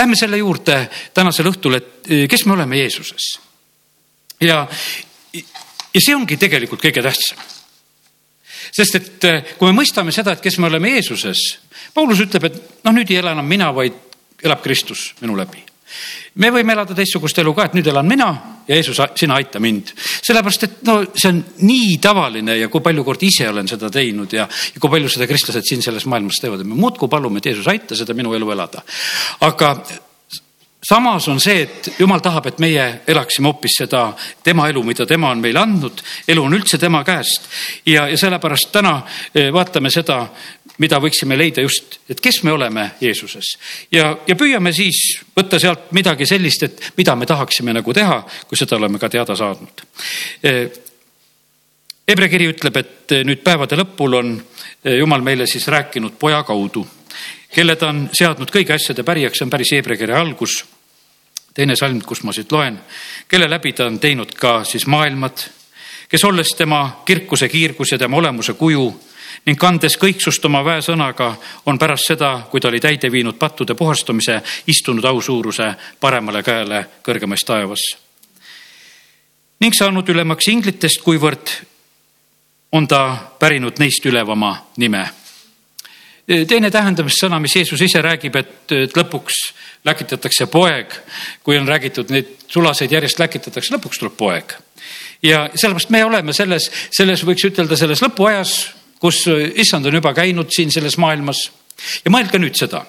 lähme selle juurde tänasel õhtul, et eh, kes me oleme Jeesuses. ja, ja see ongi tegelikult kõige tähtsam. sest et eh, kui me mõistame seda, et kes me oleme Jeesuses, Paulus ütleb, et noh, nüüd ei ela enam mina, vaid elab Kristus minu läbi me võime elada teistsugust elu ka, et nüüd elan mina ja Jeesus, sina aita mind. sellepärast, et no see on nii tavaline ja kui palju kordi ise olen seda teinud ja, ja kui palju seda kristlased siin selles maailmas teevad, me muudkui palume, et Jeesus aita seda minu elu elada. aga samas on see, et jumal tahab, et meie elaksime hoopis seda tema elu, mida tema on meile andnud. elu on üldse tema käest ja, ja sellepärast täna eh, vaatame seda, mida võiksime leida just, et kes me oleme Jeesuses ja, ja püüame siis võtta sealt midagi sellist, et mida me tahaksime nagu teha, kui seda oleme ka teada saanud. Hebre eh, kiri ütleb, et nüüd päevade lõpul on eh, Jumal meile siis rääkinud poja kaudu kelle ta on seadnud kõigi asjade pärijaks, see on päris Hebra kirja algus. teine salm, kus ma siit loen, kelle läbi ta on teinud ka siis maailmad, kes olles tema kirkuse kiirgus ja tema olemuse kuju ning kandes kõiksust oma väesõnaga, on pärast seda, kui ta oli täide viinud pattude puhastamise, istunud ausuuruse paremale käele kõrgemas taevas. ning saanud ülemaks inglitest, kuivõrd on ta pärinud neist ülevama nime teine tähendamissõna, mis Jeesus ise räägib, et, et lõpuks läkitatakse poeg, kui on räägitud, neid sulaseid järjest läkitatakse, lõpuks tuleb poeg. ja sellepärast me oleme selles, selles võiks ütelda selles lõpuajas, kus issand on juba käinud siin selles maailmas ja mõelge nüüd seda.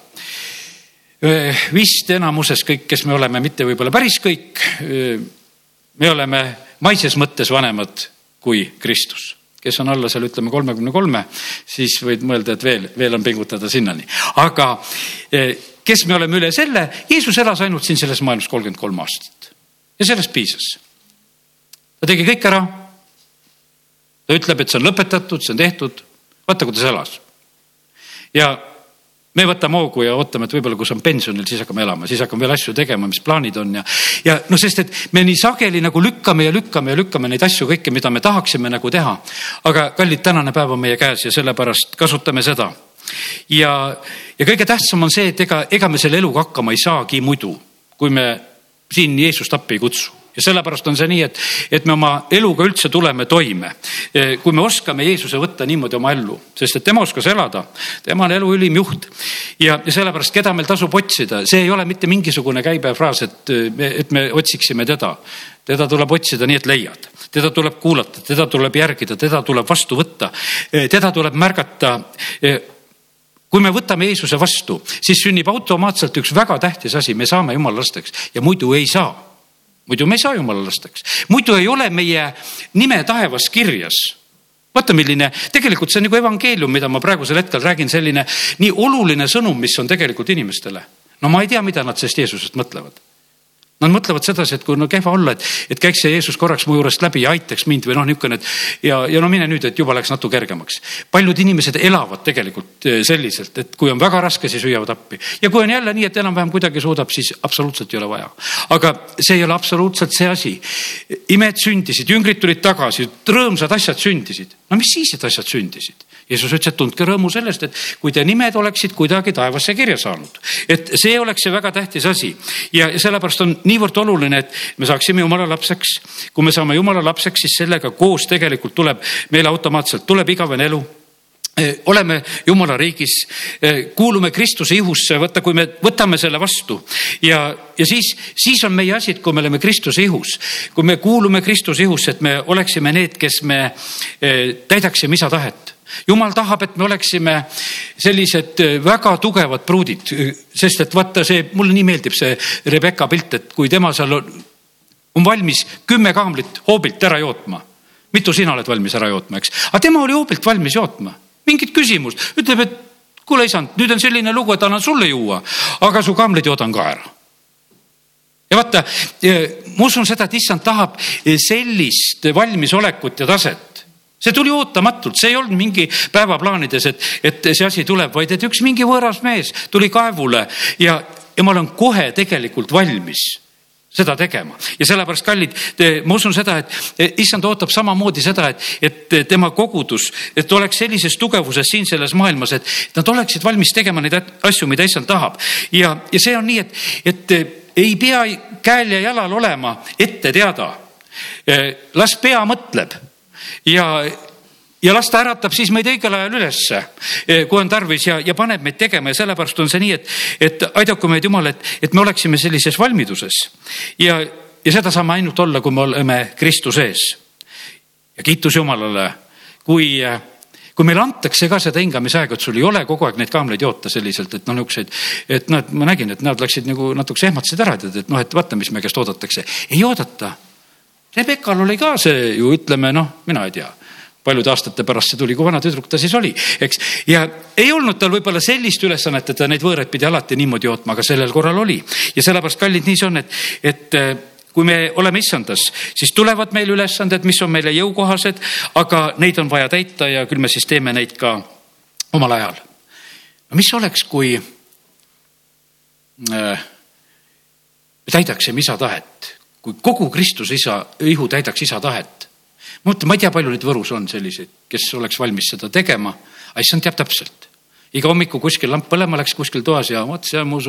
vist enamuses kõik, kes me oleme, mitte võib-olla päris kõik, me oleme maises mõttes vanemad kui Kristus kes on alla seal, ütleme kolmekümne kolme, siis võid mõelda, et veel, veel on pingutada sinnani. aga eh, kes me oleme üle selle, Jeesus elas ainult siin selles maailmas kolmkümmend kolm aastat ja sellest piisas. ta tegi kõik ära. Ta ütleb, et see on lõpetatud, see on tehtud. vaata, kuidas elas. ja me võtame hoogu ja ootame, et võib-olla, kus on pensionil, siis hakkame elama, siis hakkame veel asju tegema, mis plaanid on ja, ja noh, sest et me nii sageli nagu lükkame ja lükkame ja lükkame neid asju kõike, mida me tahaksime nagu teha. aga kallid, tänane päev on meie käes ja sellepärast kasutame seda. ja, ja kõige tähtsam on see, et ega, ega me selle eluga hakkama ei saagi muidu, kui me siin Jeesust appi ei kutsu ja sellepärast on see nii, et, et me oma eluga üldse tuleme toime. kui me oskame Jeesuse võtta niimoodi oma ellu, sest et tema oskas elada, tema on elu ülim juht. ja, ja sellepärast, keda meil tasub otsida, see ei ole mitte mingisugune käibefraas, et me, et me otsiksime teda. teda tuleb otsida nii, et leiad, teda tuleb kuulata, teda tuleb järgida, teda tuleb vastu võtta, teda tuleb märgata kui me võtame Jeesuse vastu, siis sünnib automaatselt üks väga tähtis asi, me saame jumala lasteks ja muidu ei saa muidu me ei saa jumala lasteks, muidu ei ole meie nime taevas kirjas. Vaata, milline, tegelikult see on nagu evangeelium, mida ma praegusel hetkel räägin, selline nii oluline sõnum, mis on tegelikult inimestele. no ma ei tea, mida nad sellest Jeesusest mõtlevad Nad mõtlevad sedasi, et kui no kehva olla, et, et käiks see Jeesus korraks mu juurest läbi ja aitaks mind või noh, niisugune, et ja, ja no mine nüüd, et juba läks natuke kergemaks. paljud inimesed elavad tegelikult eh, selliselt, et kui on väga raske, siis hüüavad appi ja kui on jälle nii, et enam-vähem kuidagi suudab, siis absoluutselt ei ole vaja. aga see ei ole absoluutselt see asi. imed sündisid, jüngrid tulid tagasi, rõõmsad asjad sündisid. no mis siis, et asjad sündisid? Jeesus ütles, et tundke rõõmu sellest, et kui te nimed oleksid kuidagi taevasse kirja saanud, et see oleks see väga tähtis asi. Ja sellepärast on niivõrd oluline, et me saaksime jumala lapseks. kui me saame jumala lapseks, siis sellega koos tegelikult tuleb meile automaatselt tuleb igavene elu oleme Jumala riigis, kuulume Kristuse ihusse, vaata, kui me võtame selle vastu. Ja, ja siis, siis on meie asi, et kui me oleme Kristuse ihus, kui me kuulume Kristuse ihusse, et me oleksime need, kes me täidaksime isa tahet. Jumal tahab, et me oleksime sellised väga tugevad pruudid, sest et vaata see, mulle nii meeldib see Rebecca pilt, et kui tema seal on, on valmis kümme kaamlit hoobilt ära jootma. mitu sina oled valmis ära jootma, eks, aga tema oli hoobilt valmis jootma, mingit küsimust, ütleb, et kuule isand, nüüd on selline lugu, et annan sulle juua, aga su kaamlid joodan ka ära. Ja vaata, ma usun seda, et issand tahab sellist valmisolekut ja taset. See tuli ootamatult, see ei olnud mingi päevaplaanides, et, et see asi tuleb, vaid et üks mingi võõras mees tuli kaevule ja, ja ma olen kohe tegelikult valmis seda tegema ja sellepärast, kallid, ma usun seda, et issand ootab samamoodi seda, et, et tema kogudus, et oleks sellises tugevuses siin selles maailmas, et nad oleksid valmis tegema neid asju, mida issand tahab. ja, ja see on nii, et, et ei pea käel ja jalal olema ette teada. las pea mõtleb ja ja las ta äratab siis meid õigel ajal ülesse, eh, kui on tarvis ja, ja paneb meid tegema ja sellepärast on see nii, et, et aidaku meid Jumal, et, et me oleksime sellises valmiduses. ja, ja seda saame ainult olla, kui me oleme Kristuse ees. ja kiitus Jumalale, kui, kui meile antakse ka seda hingamisaega, et sul ei ole kogu aeg neid kaamleid joota selliselt, et noh, niisuguseid, et noh, et ma nägin, et nad läksid nagu natukese ehmatasid ära, tead, et noh, et vaata, mis me käest oodatakse. ei oodata. Rebekal oli ka see ju ütleme noh, mina ei tea paljude aastate pärast see tuli, kui vana tüdruk ta siis oli, eks. ja ei olnud tal võib-olla sellist ülesannet, et ta neid võõraid pidi alati niimoodi jootma, aga sellel korral oli. ja sellepärast, kallid, nii see on, et, et äh, kui me oleme issandas, siis tulevad meil ülesanded, mis on meile jõukohased, aga neid on vaja täita ja küll me siis teeme neid ka omal ajal. no mis oleks, kui äh, me täidaksime isa tahet, kui kogu Kristuse isa, ihu täidaks isa tahet ma mõtlen, ma ei tea, palju neid Võrus on selliseid, kes oleks valmis seda tegema, aga issand teab täpselt. iga hommiku kuskil lamp põlema läks kuskil toas ja vot see on mu,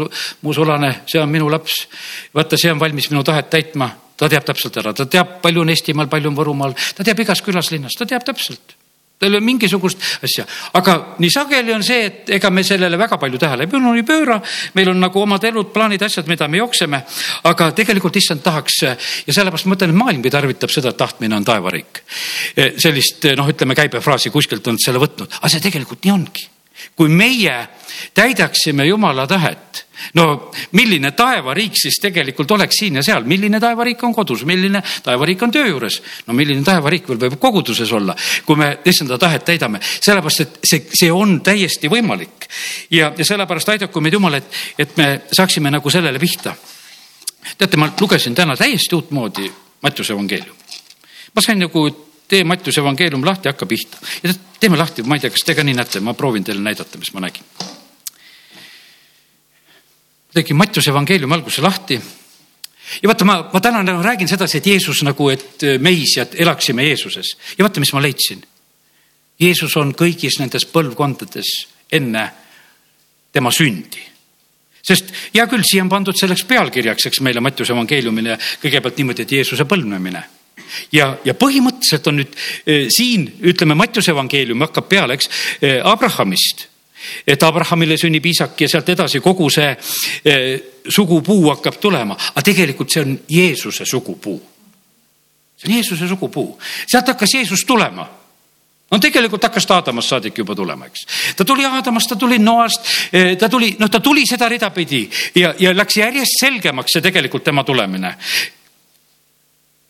mu sulane, see on minu laps. vaata, see on valmis minu tahet täitma, ta teab täpselt ära, ta teab, palju on Eestimaal, palju on Võrumaal, ta teab igas külas, linnas, ta teab täpselt tal ei ole mingisugust asja, aga nii sageli on see, et ega me sellele väga palju tähelepanu ei pööra. meil on nagu omad elud, plaanid, asjad, mida me jookseme, aga tegelikult issand tahaks ja sellepärast ma mõtlen, et maailmgi tarvitab seda, et tahtmine on taevariik. sellist noh, ütleme käibefraasi kuskilt on selle võtnud, aga see tegelikult nii ongi kui meie täidaksime Jumala tahet, no milline taevariik siis tegelikult oleks siin ja seal, milline taevariik on kodus, milline taevariik on töö juures, no milline taevariik veel võib koguduses olla, kui me issanda tahet täidame, sellepärast et see, see on täiesti võimalik. ja, ja sellepärast aidaku meid Jumal, et, et me saaksime nagu sellele pihta. teate, ma lugesin täna täiesti uutmoodi Mattiuse evangeeliumi. ma sain nagu tee Mattiuse evangeelium lahti, hakka pihta. ja teeme lahti, ma ei tea, kas te ka nii näete, ma proovin teile näidata, mis ma nägin. tegin Mattiuse evangeeliumi alguse lahti. ja vaata, ma, ma täna nagu räägin sedasi, et Jeesus nagu, et meis ja et elaksime Jeesuses ja vaata, mis ma leidsin. Jeesus on kõigis nendes põlvkondades enne tema sündi sest hea küll, siia on pandud selleks pealkirjaks, eks meile Mattiuse evangeeliumile kõigepealt niimoodi, et Jeesuse põlvnemine ja, ja põhimõtteliselt on nüüd eh, siin ütleme, Mattiuse evangeelium hakkab peale, eks eh,, Abrahamist. et Abrahamile sünnib isak ja sealt edasi kogu see eh, sugupuu hakkab tulema, aga tegelikult see on Jeesuse sugupuu. see on Jeesuse sugupuu, sealt hakkas Jeesus tulema no tegelikult hakkas ta Aadamast saadik juba tulema, eks. ta tuli Aadamast, ta tuli Noast, ta tuli, noh, ta tuli seda rida pidi ja, ja läks järjest selgemaks see tegelikult tema tulemine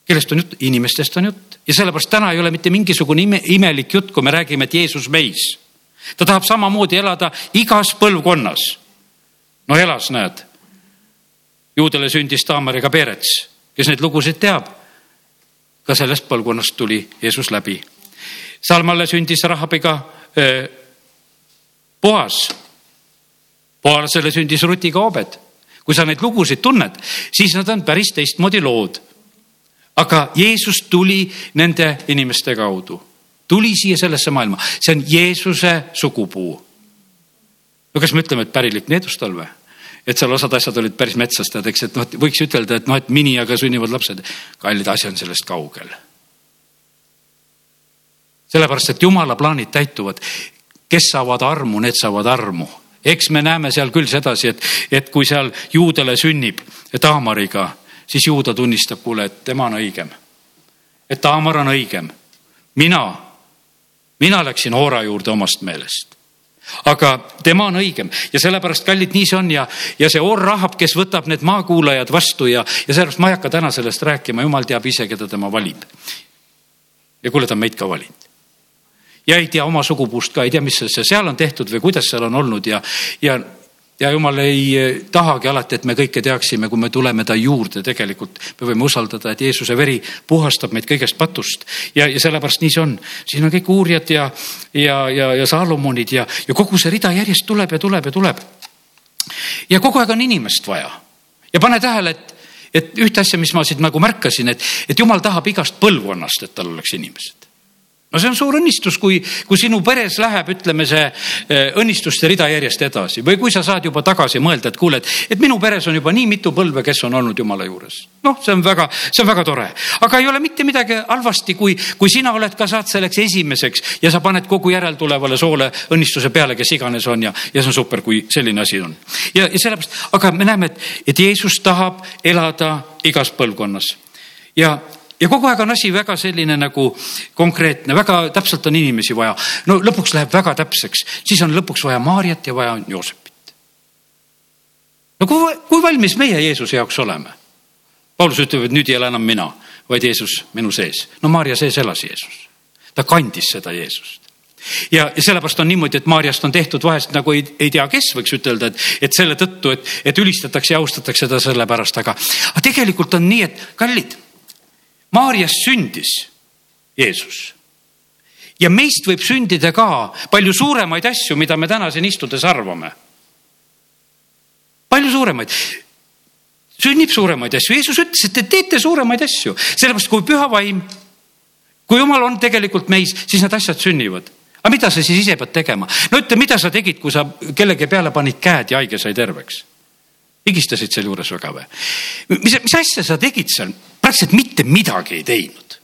kellest on jutt? inimestest on jutt ja sellepärast täna ei ole mitte mingisugune ime, imelik jutt, kui me räägime, et Jeesus meis. ta tahab samamoodi elada igas põlvkonnas. no elas, näed. juudele sündis Taamariga Perets, kes neid lugusid teab. ka sellest põlvkonnast tuli Jeesus läbi. Salmale sündis Rahabiga äh, Boas. Boasele sündis Rutiga Obed. kui sa neid lugusid tunned, siis nad on päris teistmoodi lood aga Jeesus tuli nende inimeste kaudu, tuli siia sellesse maailma, see on Jeesuse sugupuu. no kas me ütleme, et pärilik needust tal või? et seal osad asjad olid päris metsas, tead, eks, et noh, võiks ütelda, et noh, et miniaga sünnivad lapsed. kallid, asi on sellest kaugel. sellepärast, et jumala plaanid täituvad. kes saavad armu, need saavad armu. eks me näeme seal küll sedasi, et, et kui seal juudele sünnib Taamariga siis ju ta tunnistab, kuule, et tema on õigem. et Taamar on õigem. mina, mina läksin Oora juurde omast meelest aga tema on õigem ja sellepärast, kallid, nii see on ja, ja see Or Rahab, kes võtab need maakuulajad vastu ja, ja sellepärast ma ei hakka täna sellest rääkima, jumal teab ise, keda tema valib. ja kuule, ta on meid ka valinud. ja ei tea oma sugupuust ka, ei tea, mis see seal on tehtud või kuidas seal on olnud ja, ja ja jumal ei eh, tahagi alati, et me kõike teaksime, kui me tuleme ta juurde, tegelikult me võime usaldada, et Jeesuse veri puhastab meid kõigest patust ja, ja sellepärast nii see on. siin on kõik uurijad ja, ja, ja, ja Saalomonid ja, ja kogu see rida järjest tuleb ja tuleb ja tuleb. ja kogu aeg on inimest vaja ja pane tähele, et et ühte asja, mis ma siit nagu märkasin, et, et jumal tahab igast põlvkonnast, et tal oleks inimesed no see on suur õnnistus, kui, kui sinu peres läheb, ütleme see eh, õnnistuste rida järjest edasi või kui sa saad juba tagasi mõelda, et kuule, et, et minu peres on juba nii mitu põlve, kes on olnud jumala juures. noh, see on väga, see on väga tore, aga ei ole mitte midagi halvasti, kui, kui sina oled ka saad selleks esimeseks ja sa paned kogu järeltulevale soole õnnistuse peale, kes iganes on ja, ja see on super, kui selline asi on. ja, ja sellepärast, aga me näeme, et, et Jeesus tahab elada igas põlvkonnas ja ja kogu aeg on asi väga selline nagu konkreetne, väga täpselt on inimesi vaja. no lõpuks läheb väga täpseks, siis on lõpuks vaja Maarjat ja vaja on Joosepit. no kui, kui valmis meie Jeesuse jaoks oleme? Paulus ütleb, et nüüd ei ela enam mina, vaid Jeesus minu sees. no Maarja sees elas Jeesus. ta kandis seda Jeesust ja, ja sellepärast on niimoodi, et Maarjast on tehtud vahest nagu ei, ei tea, kes võiks ütelda, et, et selle tõttu, et, et ülistatakse ja austatakse teda sellepärast, aga, aga tegelikult on nii, et kallid Maarjast sündis Jeesus. ja meist võib sündida ka palju suuremaid asju, mida me täna siin istudes arvame. palju suuremaid sünnib suuremaid asju, Jeesus ütles, et te teete suuremaid asju, sellepärast kui püha vaim, kui jumal on tegelikult meis, siis need asjad sünnivad. aga mida sa siis ise pead tegema? no ütle, mida sa tegid, kui sa kellegi peale panid käed ja haige sai terveks? higistasid sealjuures väga või? mis, mis asja sa tegid seal? Praktiliselt mitte midagi ei teinud.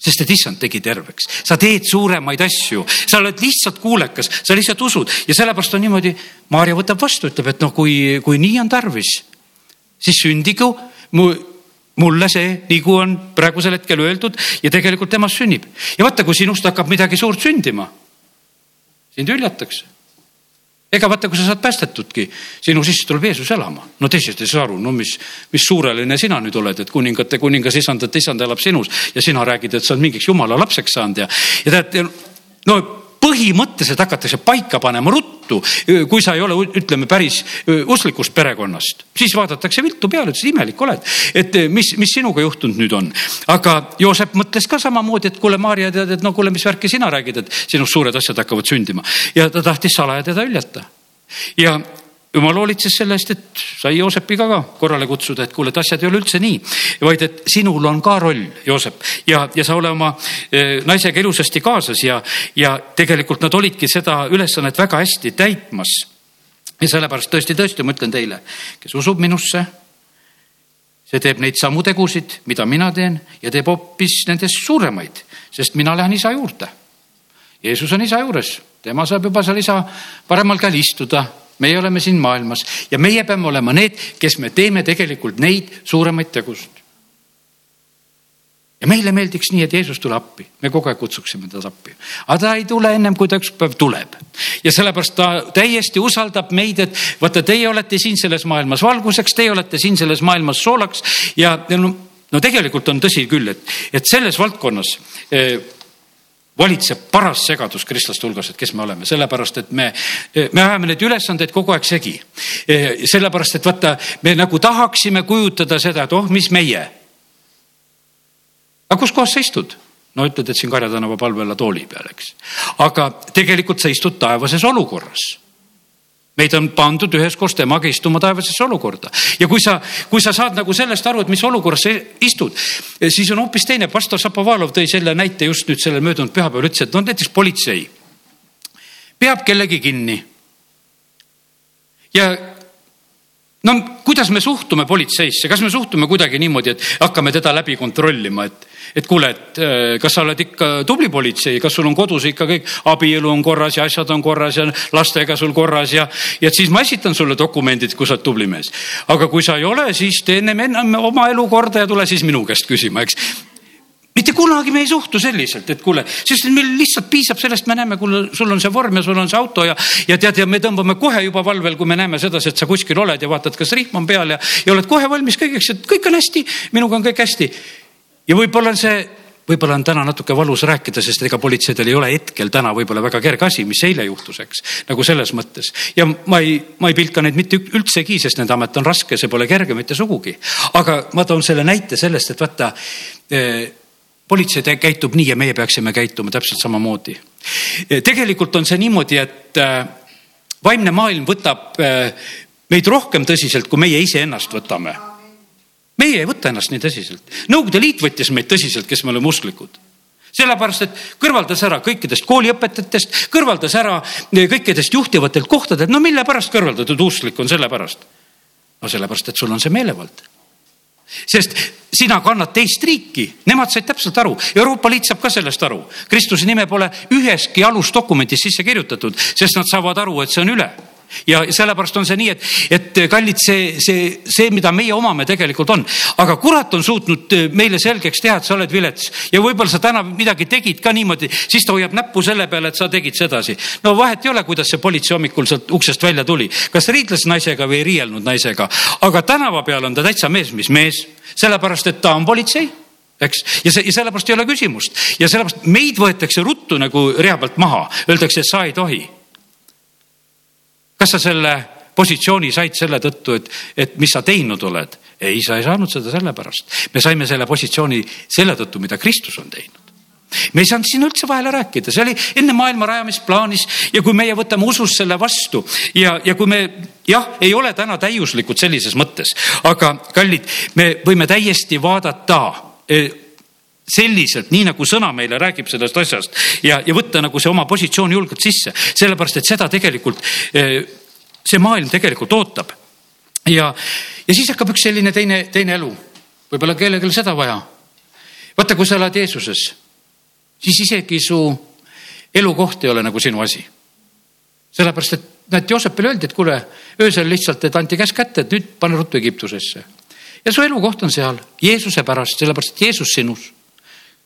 sest et issand tegi terveks, sa teed suuremaid asju, sa oled lihtsalt kuulekas, sa lihtsalt usud ja sellepärast on niimoodi. Maarja võtab vastu, ütleb, et noh, kui, kui nii on tarvis, siis sündigu mu mulle see, nagu on praegusel hetkel öeldud ja tegelikult temast sünnib. ja vaata, kui sinust hakkab midagi suurt sündima, sind hüljatakse ega vaata, kui sa saad päästetudki, sinu sisse tuleb Jeesus elama. no teised ei saa aru, no mis, mis suureline sina nüüd oled, et kuningate kuningas isandate isand elab sinus ja sina räägid, et sa oled mingiks jumala lapseks saanud ja, ja tead, no põhimõtteliselt hakatakse paika panema ruttu, kui sa ei ole, ütleme päris usklikust perekonnast, siis vaadatakse viltu peale, ütles imelik oled, et mis, mis sinuga juhtunud nüüd on. aga Joosep mõtles ka samamoodi, et kuule, Maarja tead, et no kuule, mis värki sina räägid, et sinust suured asjad hakkavad sündima. Ja ta tahtis salaja teda hüljata ja jumal hoolitses selle eest, et sai Joosepiga ka korrale kutsuda, et kuule, et asjad ei ole üldse nii, vaid et sinul on ka roll, Joosep, ja, ja sa ole oma eh, naisega ilusasti kaasas ja, ja tegelikult nad olidki seda ülesannet väga hästi täitmas. ja sellepärast tõesti, tõesti, ma ütlen teile, kes usub minusse, see teeb neid samu tegusid, mida mina teen ja teeb hoopis nendest suuremaid, sest mina lähen isa juurde. Jeesus on isa juures, tema saab juba seal isa paremal käel istuda meie oleme siin maailmas ja meie peame olema need, kes me teeme tegelikult neid suuremaid tegusid. ja meile meeldiks nii, et Jeesus tule appi, me kogu aeg kutsuksime teda appi, aga ta ei tule ennem kui ta üks päev tuleb. ja sellepärast ta täiesti usaldab meid, et vaata, teie olete siin selles maailmas valguseks, teie olete siin selles maailmas soolaks ja no, no tegelikult on tõsi küll, et, et selles valdkonnas eh, valitseb paras segadus kristlaste hulgas, et kes me oleme, sellepärast et me, me ajame neid ülesandeid kogu aeg segi. sellepärast, et vaata, me nagu tahaksime kujutada seda, et oh, mis meie. aga kus kohas sa istud? no ütled, et siin Karja tänava palvela tooli peal, eks. aga tegelikult sa istud taevases olukorras meid on pandud üheskoos temaga istuma taevasesse olukorda ja kui sa, kui sa saad nagu sellest aru, et mis olukorras sa istud, siis on hoopis teine. pastor Šapovalov tõi selle näite just nüüd sellel möödunud pühapäeval, ütles, et no näiteks politsei peab kellegi kinni. ja no kuidas me suhtume politseisse, kas me suhtume kuidagi niimoodi, et hakkame teda läbi kontrollima, et, et kuule, et äh, kas sa oled ikka tubli politsei, kas sul on kodus ikka kõik? Abielu on korras ja asjad on korras ja lastega sul korras ja, ja siis ma esitan sulle dokumendid, kui sa oled tubli mees. aga kui sa ei ole, siis tee ennem ennem oma elu korda ja tule siis minu käest küsima, eks mitte kunagi me ei suhtu selliselt, et kuule, sest meil lihtsalt piisab sellest, me näeme, kuule, sul on see vorm ja sul on see auto ja, ja tead, ja me tõmbame kohe juba valvel, kui me näeme sedasi, et sa kuskil oled ja vaatad, kas rihm on peal ja, ja oled kohe valmis kõigeks, et kõik on hästi, minuga on kõik hästi. ja võib-olla on see, võib-olla on täna natuke valus rääkida, sest ega politseidel ei ole hetkel täna võib-olla väga kerge asi, mis eile juhtus, eks, nagu selles mõttes. ja ma ei, ma ei pilka neid mitte üldsegi, sest nende amet on raske, see pole kerge mitte sugugi. aga ma toon selle näite sellest, et vaata eh, politsei käitub nii ja meie peaksime käituma täpselt samamoodi. tegelikult on see niimoodi, et äh, vaimne maailm võtab äh, meid rohkem tõsiselt, kui meie iseennast võtame. meie ei võta ennast nii tõsiselt. Nõukogude Liit võttis meid tõsiselt, kes me oleme usklikud sellepärast, et kõrvaldas ära kõikidest kooliõpetajatest, kõrvaldas ära kõikidest juhtivatelt kohtadelt. no mille pärast kõrvaldatud usklik on sellepärast? no sellepärast, et sul on see meelevald. Sest sina kannad teist riiki, nemad said täpselt aru, Euroopa Liit saab ka sellest aru. Kristuse nime pole üheski alusdokumendis sisse kirjutatud, sest nad saavad aru, et see on üle ja sellepärast on see nii, et, et kallid, see, see, see, mida meie omame, tegelikult on. aga kurat on suutnud meile selgeks teha, et sa oled vilets. Ja võib-olla sa täna midagi tegid ka niimoodi, siis ta hoiab näppu selle peale, et sa tegid sedasi. no vahet ei ole, kuidas see politsei hommikul sealt uksest välja tuli, kas riidles naisega või ei riielnud naisega, aga tänava peal on ta täitsa mees, mis mees, sellepärast et ta on politsei eks, ja see ja sellepärast ei ole küsimust. Ja sellepärast meid võetakse ruttu nagu rea pealt maha, öeldakse, et sa ei tohi kas sa selle positsiooni said selle tõttu, et, et mis sa teinud oled? ei, sa ei saanud seda sellepärast. me saime selle positsiooni selle tõttu, mida Kristus on teinud me ei saanud siin üldse vahele rääkida, see oli enne maailma rajamisplaanis ja kui meie võtame usus selle vastu ja, ja kui me jah, ei ole täna täiuslikud sellises mõttes, aga kallid, me võime täiesti vaadata eh, selliselt, nii nagu sõna meile räägib sellest asjast ja, ja võtta nagu see oma positsioon julgelt sisse, sellepärast et seda tegelikult eh, see maailm tegelikult ootab. ja, ja siis hakkab üks selline teine, teine elu, võib-olla kellelgi seda vaja. vaata, kui sa elad Jeesuses, siis isegi su elukoht ei ole nagu sinu asi. sellepärast, et näed, Joosepile öeldi, et kuule, öösel lihtsalt, et anti käsk kätte, et nüüd pane ruttu Egiptusesse ja su elukoht on seal Jeesuse pärast, sellepärast et Jeesus sinus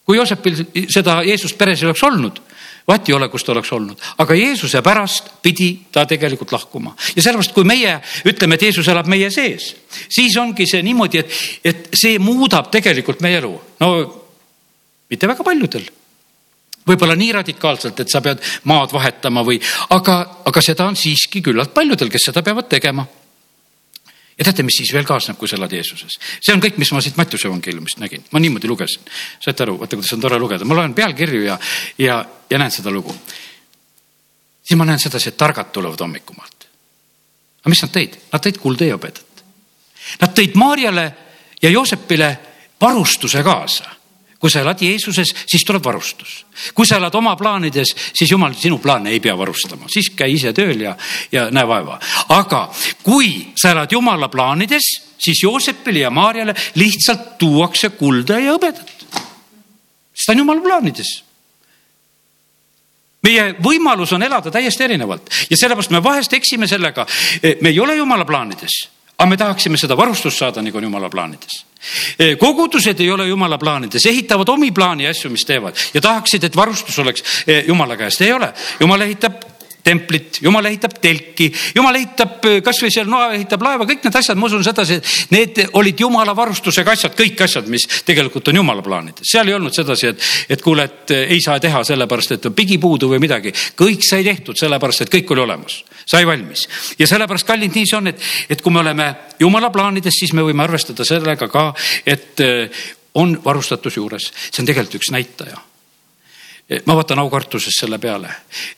kui Joosepil seda Jeesust peres ei oleks olnud, vaat ei ole, kus ta oleks olnud, aga Jeesuse pärast pidi ta tegelikult lahkuma. Ja sellepärast, kui meie ütleme, et Jeesus elab meie sees, siis ongi see niimoodi, et, et see muudab tegelikult meie elu. no mitte väga paljudel, võib-olla nii radikaalselt, et sa pead maad vahetama või, aga, aga seda on siiski küllalt paljudel, kes seda peavad tegema ja teate, mis siis veel kaasneb, kui sa elad Jeesuses? see on kõik, mis ma siit Mattiuse evangeeliumist nägin, ma niimoodi lugesin. saate aru, vaata, kuidas on tore lugeda, ma loen pealkirju ja, ja, ja näen seda lugu. siis ma näen sedasi, et targad tulevad hommikumaalt. aga mis nad tõid? Nad tõid kulda ja hõbedat. Nad tõid Maarjale ja Joosepile varustuse kaasa kui sa elad Jeesuses, siis tuleb varustus. kui sa elad oma plaanides, siis jumal sinu plaane ei pea varustama, siis käi ise tööl ja, ja näe vaeva. aga kui sa elad jumala plaanides, siis Joosepile ja Maarjale lihtsalt tuuakse kulda ja hõbedat. sest ta on jumala plaanides meie võimalus on elada täiesti erinevalt ja sellepärast me vahest eksime sellega, me ei ole jumala plaanides aga me tahaksime seda varustust saada, nagu on jumala plaanides. Eh, kogudused ei ole jumala plaanides, ehitavad omi plaani asju, mis teevad ja tahaksid, et varustus oleks eh, jumala käest, ei ole. jumal ehitab templit, jumal ehitab telki, jumal ehitab äh, kasvõi seal Noa ehitab laeva, kõik need asjad, ma usun sedasi, et need olid jumala varustusega asjad, kõik asjad, mis tegelikult on jumala plaanides. seal ei olnud sedasi, et, et kuule, et äh, ei saa teha sellepärast, et on pigi puudu või midagi. kõik sai tehtud sellepärast, et kõik oli olemas, sai valmis ja sellepärast, kallid, nii see on, et, et kui me oleme jumala plaanides, siis me võime arvestada sellega ka, et äh, on varustatus juures, see on tegelikult üks näitaja ma vaatan aukartuses selle peale.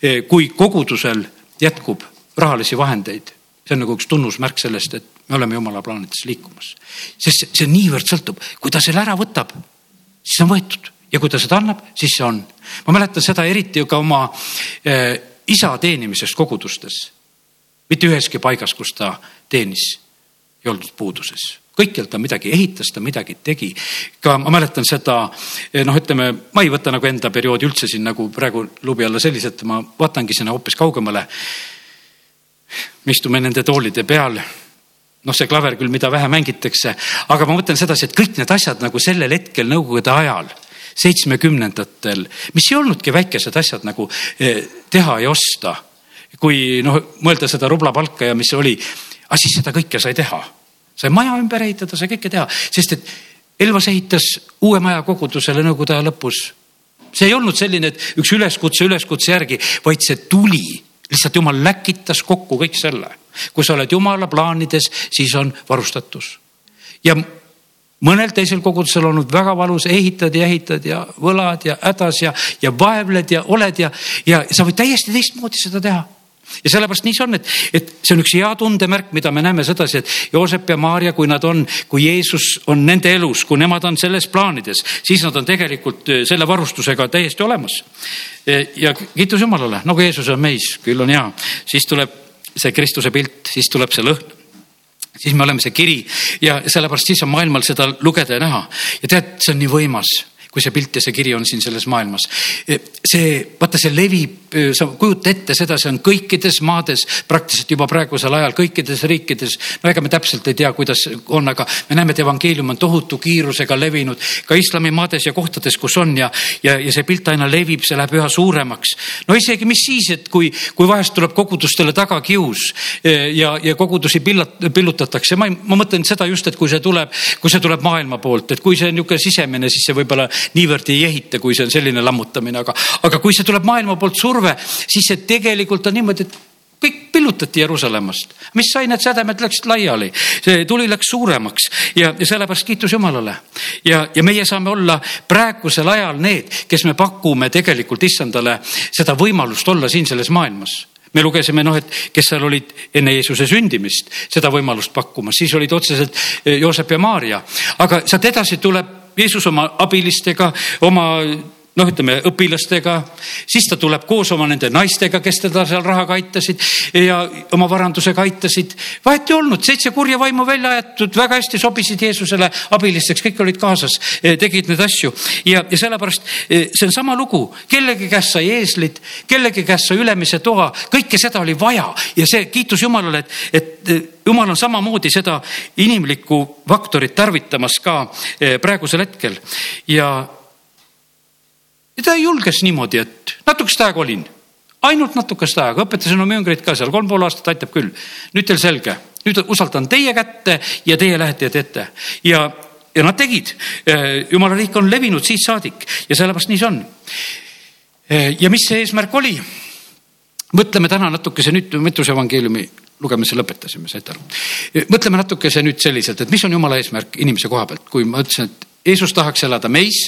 Eh, kui kogudusel jätkub rahalisi vahendeid, see on nagu üks tunnusmärk sellest, et me oleme jumala plaanides liikumas. sest see niivõrd sõltub, kui ta selle ära võtab, siis on võetud ja kui ta seda annab, siis see on. ma mäletan seda eriti ka oma eh, isa teenimisest kogudustes. mitte üheski paigas, kus ta teenis, ei olnud puuduses kõikjal ta midagi ehitas, ta midagi tegi. ka ma mäletan seda, eh, noh, ütleme, ma ei võta nagu enda perioodi üldse siin nagu praegu lubi alla selliselt, ma vaatangi sinna hoopis kaugemale. me istume nende toolide peal noh, see klaver küll, mida vähe mängitakse, aga ma mõtlen sedasi, et kõik need asjad nagu sellel hetkel nõukogude ajal, seitsmekümnendatel, mis ei olnudki väikesed asjad nagu eh, teha ja osta. kui noh, mõelda seda rublapalka ja mis oli, aga siis seda kõike sai teha sai maja ümber ehitada, sai kõike teha, sest et Elvas ehitas uue maja kogudusele nõukogude aja lõpus. see ei olnud selline, et üks üleskutse üleskutse järgi, vaid see tuli, lihtsalt jumal läkitas kokku kõik selle. kui sa oled jumala plaanides, siis on varustatus. ja mõnel teisel kogudusel olnud väga valus, ehitad ja ehitad ja võlad ja hädas ja, ja vaevled ja oled ja, ja sa võid täiesti teistmoodi seda teha ja sellepärast nii see on, et, et see on üks hea tundemärk, mida me näeme sedasi, et Joosep ja Maarja, kui nad on, kui Jeesus on nende elus, kui nemad on selles plaanides, siis nad on tegelikult eh, selle varustusega täiesti olemas. Eh, ja kiitus Jumalale, nagu Jeesus on meis, küll on hea, siis tuleb see Kristuse pilt, siis tuleb see lõhn. Siis me oleme see kiri ja sellepärast siis on maailmal seda lugeda ja näha. Ja tead, see on nii võimas kui see pilt ja see kiri on siin selles maailmas. see, vaata, see levib, sa kujuta ette seda, see on kõikides maades praktiliselt juba praegusel ajal, kõikides riikides. no ega me täpselt ei tea, kuidas on, aga me näeme, et evangeelium on tohutu kiirusega levinud ka islamimaades ja kohtades, kus on ja, ja, ja see pilt aina levib, see läheb üha suuremaks. no isegi, mis siis, et kui, kui vahest tuleb kogudustele tagakius ja, ja kogudusi pillat, pillutatakse, ma, ma mõtlen seda just, et kui see tuleb, kui see tuleb maailma poolt, et kui see on niisugune sisemine, siis see võib-olla niivõrd ei ehita, kui see on selline lammutamine, aga, aga kui see tuleb maailma poolt surve, siis see tegelikult on niimoodi, et kõik pillutati Jeruusalemmast, mis sai, need sädemed läksid laiali, see tuli läks suuremaks ja, ja sellepärast kiitus Jumalale. ja, ja meie saame olla praegusel ajal need, kes me pakume tegelikult issandale seda võimalust olla siin selles maailmas. Me lugesime noh, et kes seal olid enne Jeesuse sündimist seda võimalust pakkumas, siis olid otseselt eh, Joosep ja Maarja, aga sealt edasi tuleb Jeesus oma abilistega, oma noh, ütleme õpilastega, siis ta tuleb koos oma nende naistega, kes teda seal rahaga aitasid ja oma varandusega aitasid. vahet ei olnud, seitse kurja vaimu välja aetud, väga hästi sobisid Jeesusele abilisteks, kõik olid kaasas, eh, tegid neid asju. Ja, ja sellepärast eh, see on sama lugu, kellegi käest sai eeslid, kellegi käest sai ülemise toa, kõike seda oli vaja. Ja see kiitus Jumalale, et, et eh, jumal on samamoodi seda inimlikku faktorit tarvitamas ka praegusel hetkel. Ja ja ta julges niimoodi, et natukest aega olin, ainult natukest aega, õpetasin oma jüngreid ka seal, kolm pool aastat aitab küll. nüüd teil selge, nüüd usaldan teie kätte ja teie lähete ja teete ja, ja nad tegid. jumala riik on levinud siit saadik ja sellepärast nii see on. ja mis see eesmärk oli? mõtleme täna natukese nüüd Mõttuse evangeeliumi lugemise lõpetasime, saite aru? mõtleme natukese nüüd selliselt, et mis on jumala eesmärk inimese koha pealt, kui ma ütlesin, et Jeesus tahaks elada meis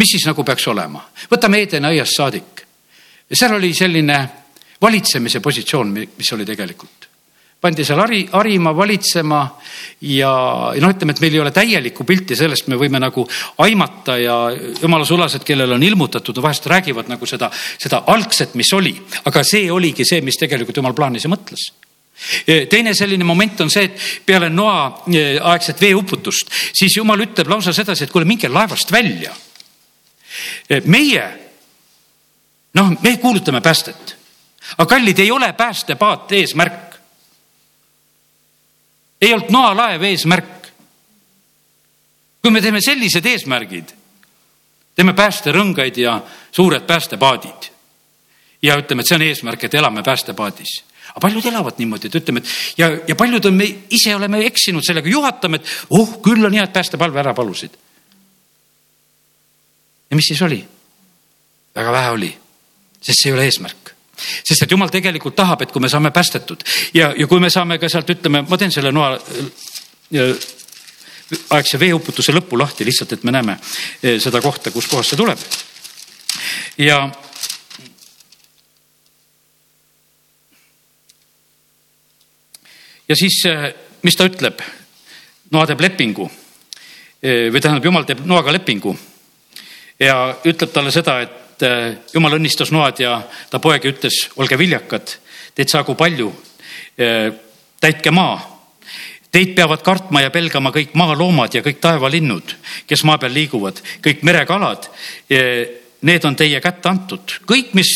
mis siis nagu peaks olema? võtame Edeni aiast saadik. seal oli selline valitsemise positsioon, mis oli tegelikult. pandi seal hari, harima, valitsema ja noh, ütleme, et meil ei ole täielikku pilti sellest, me võime nagu aimata ja jumala sulased, kellel on ilmutatud, vahest räägivad nagu seda, seda algset, mis oli, aga see oligi see, mis tegelikult jumal plaanis ja mõtles teine selline moment on see, et peale Noa aegset veeuputust, siis jumal ütleb lausa sedasi, et kuule, minge laevast välja meie, noh, me kuulutame päästet, aga kallid, ei ole päästepaat eesmärk. ei olnud noalaev eesmärk. kui me teeme sellised eesmärgid, teeme päästerõngaid ja suured päästepaadid ja ütleme, et see on eesmärk, et elame päästepaadis aga paljud elavad niimoodi, et ütleme, et ja, ja paljud on, me ise oleme eksinud sellega, juhatame, et oh, küll on hea, et päästepalve ära palusid ja mis siis oli? väga vähe oli, sest see ei ole eesmärk sest et jumal tegelikult tahab, et kui me saame päästetud ja, ja kui me saame ka sealt, ütleme, ma teen selle noa aegse veeuputuse lõpu lahti lihtsalt, et me näeme eh, seda kohta, kuskohast see tuleb. ja ja siis, eh, mis ta ütleb? Noa teeb lepingu eh, või tähendab, jumal teeb Noaga lepingu ja ütleb talle seda, et äh, jumal õnnistas noad ja ta poeg ütles, olge viljakad, teid saagu palju, äh, täitke maa. Teid peavad kartma ja pelgama kõik maaloomad ja kõik taevalinnud, kes maa peal liiguvad, kõik merekalad. Äh, need on teie kätte antud, kõik, mis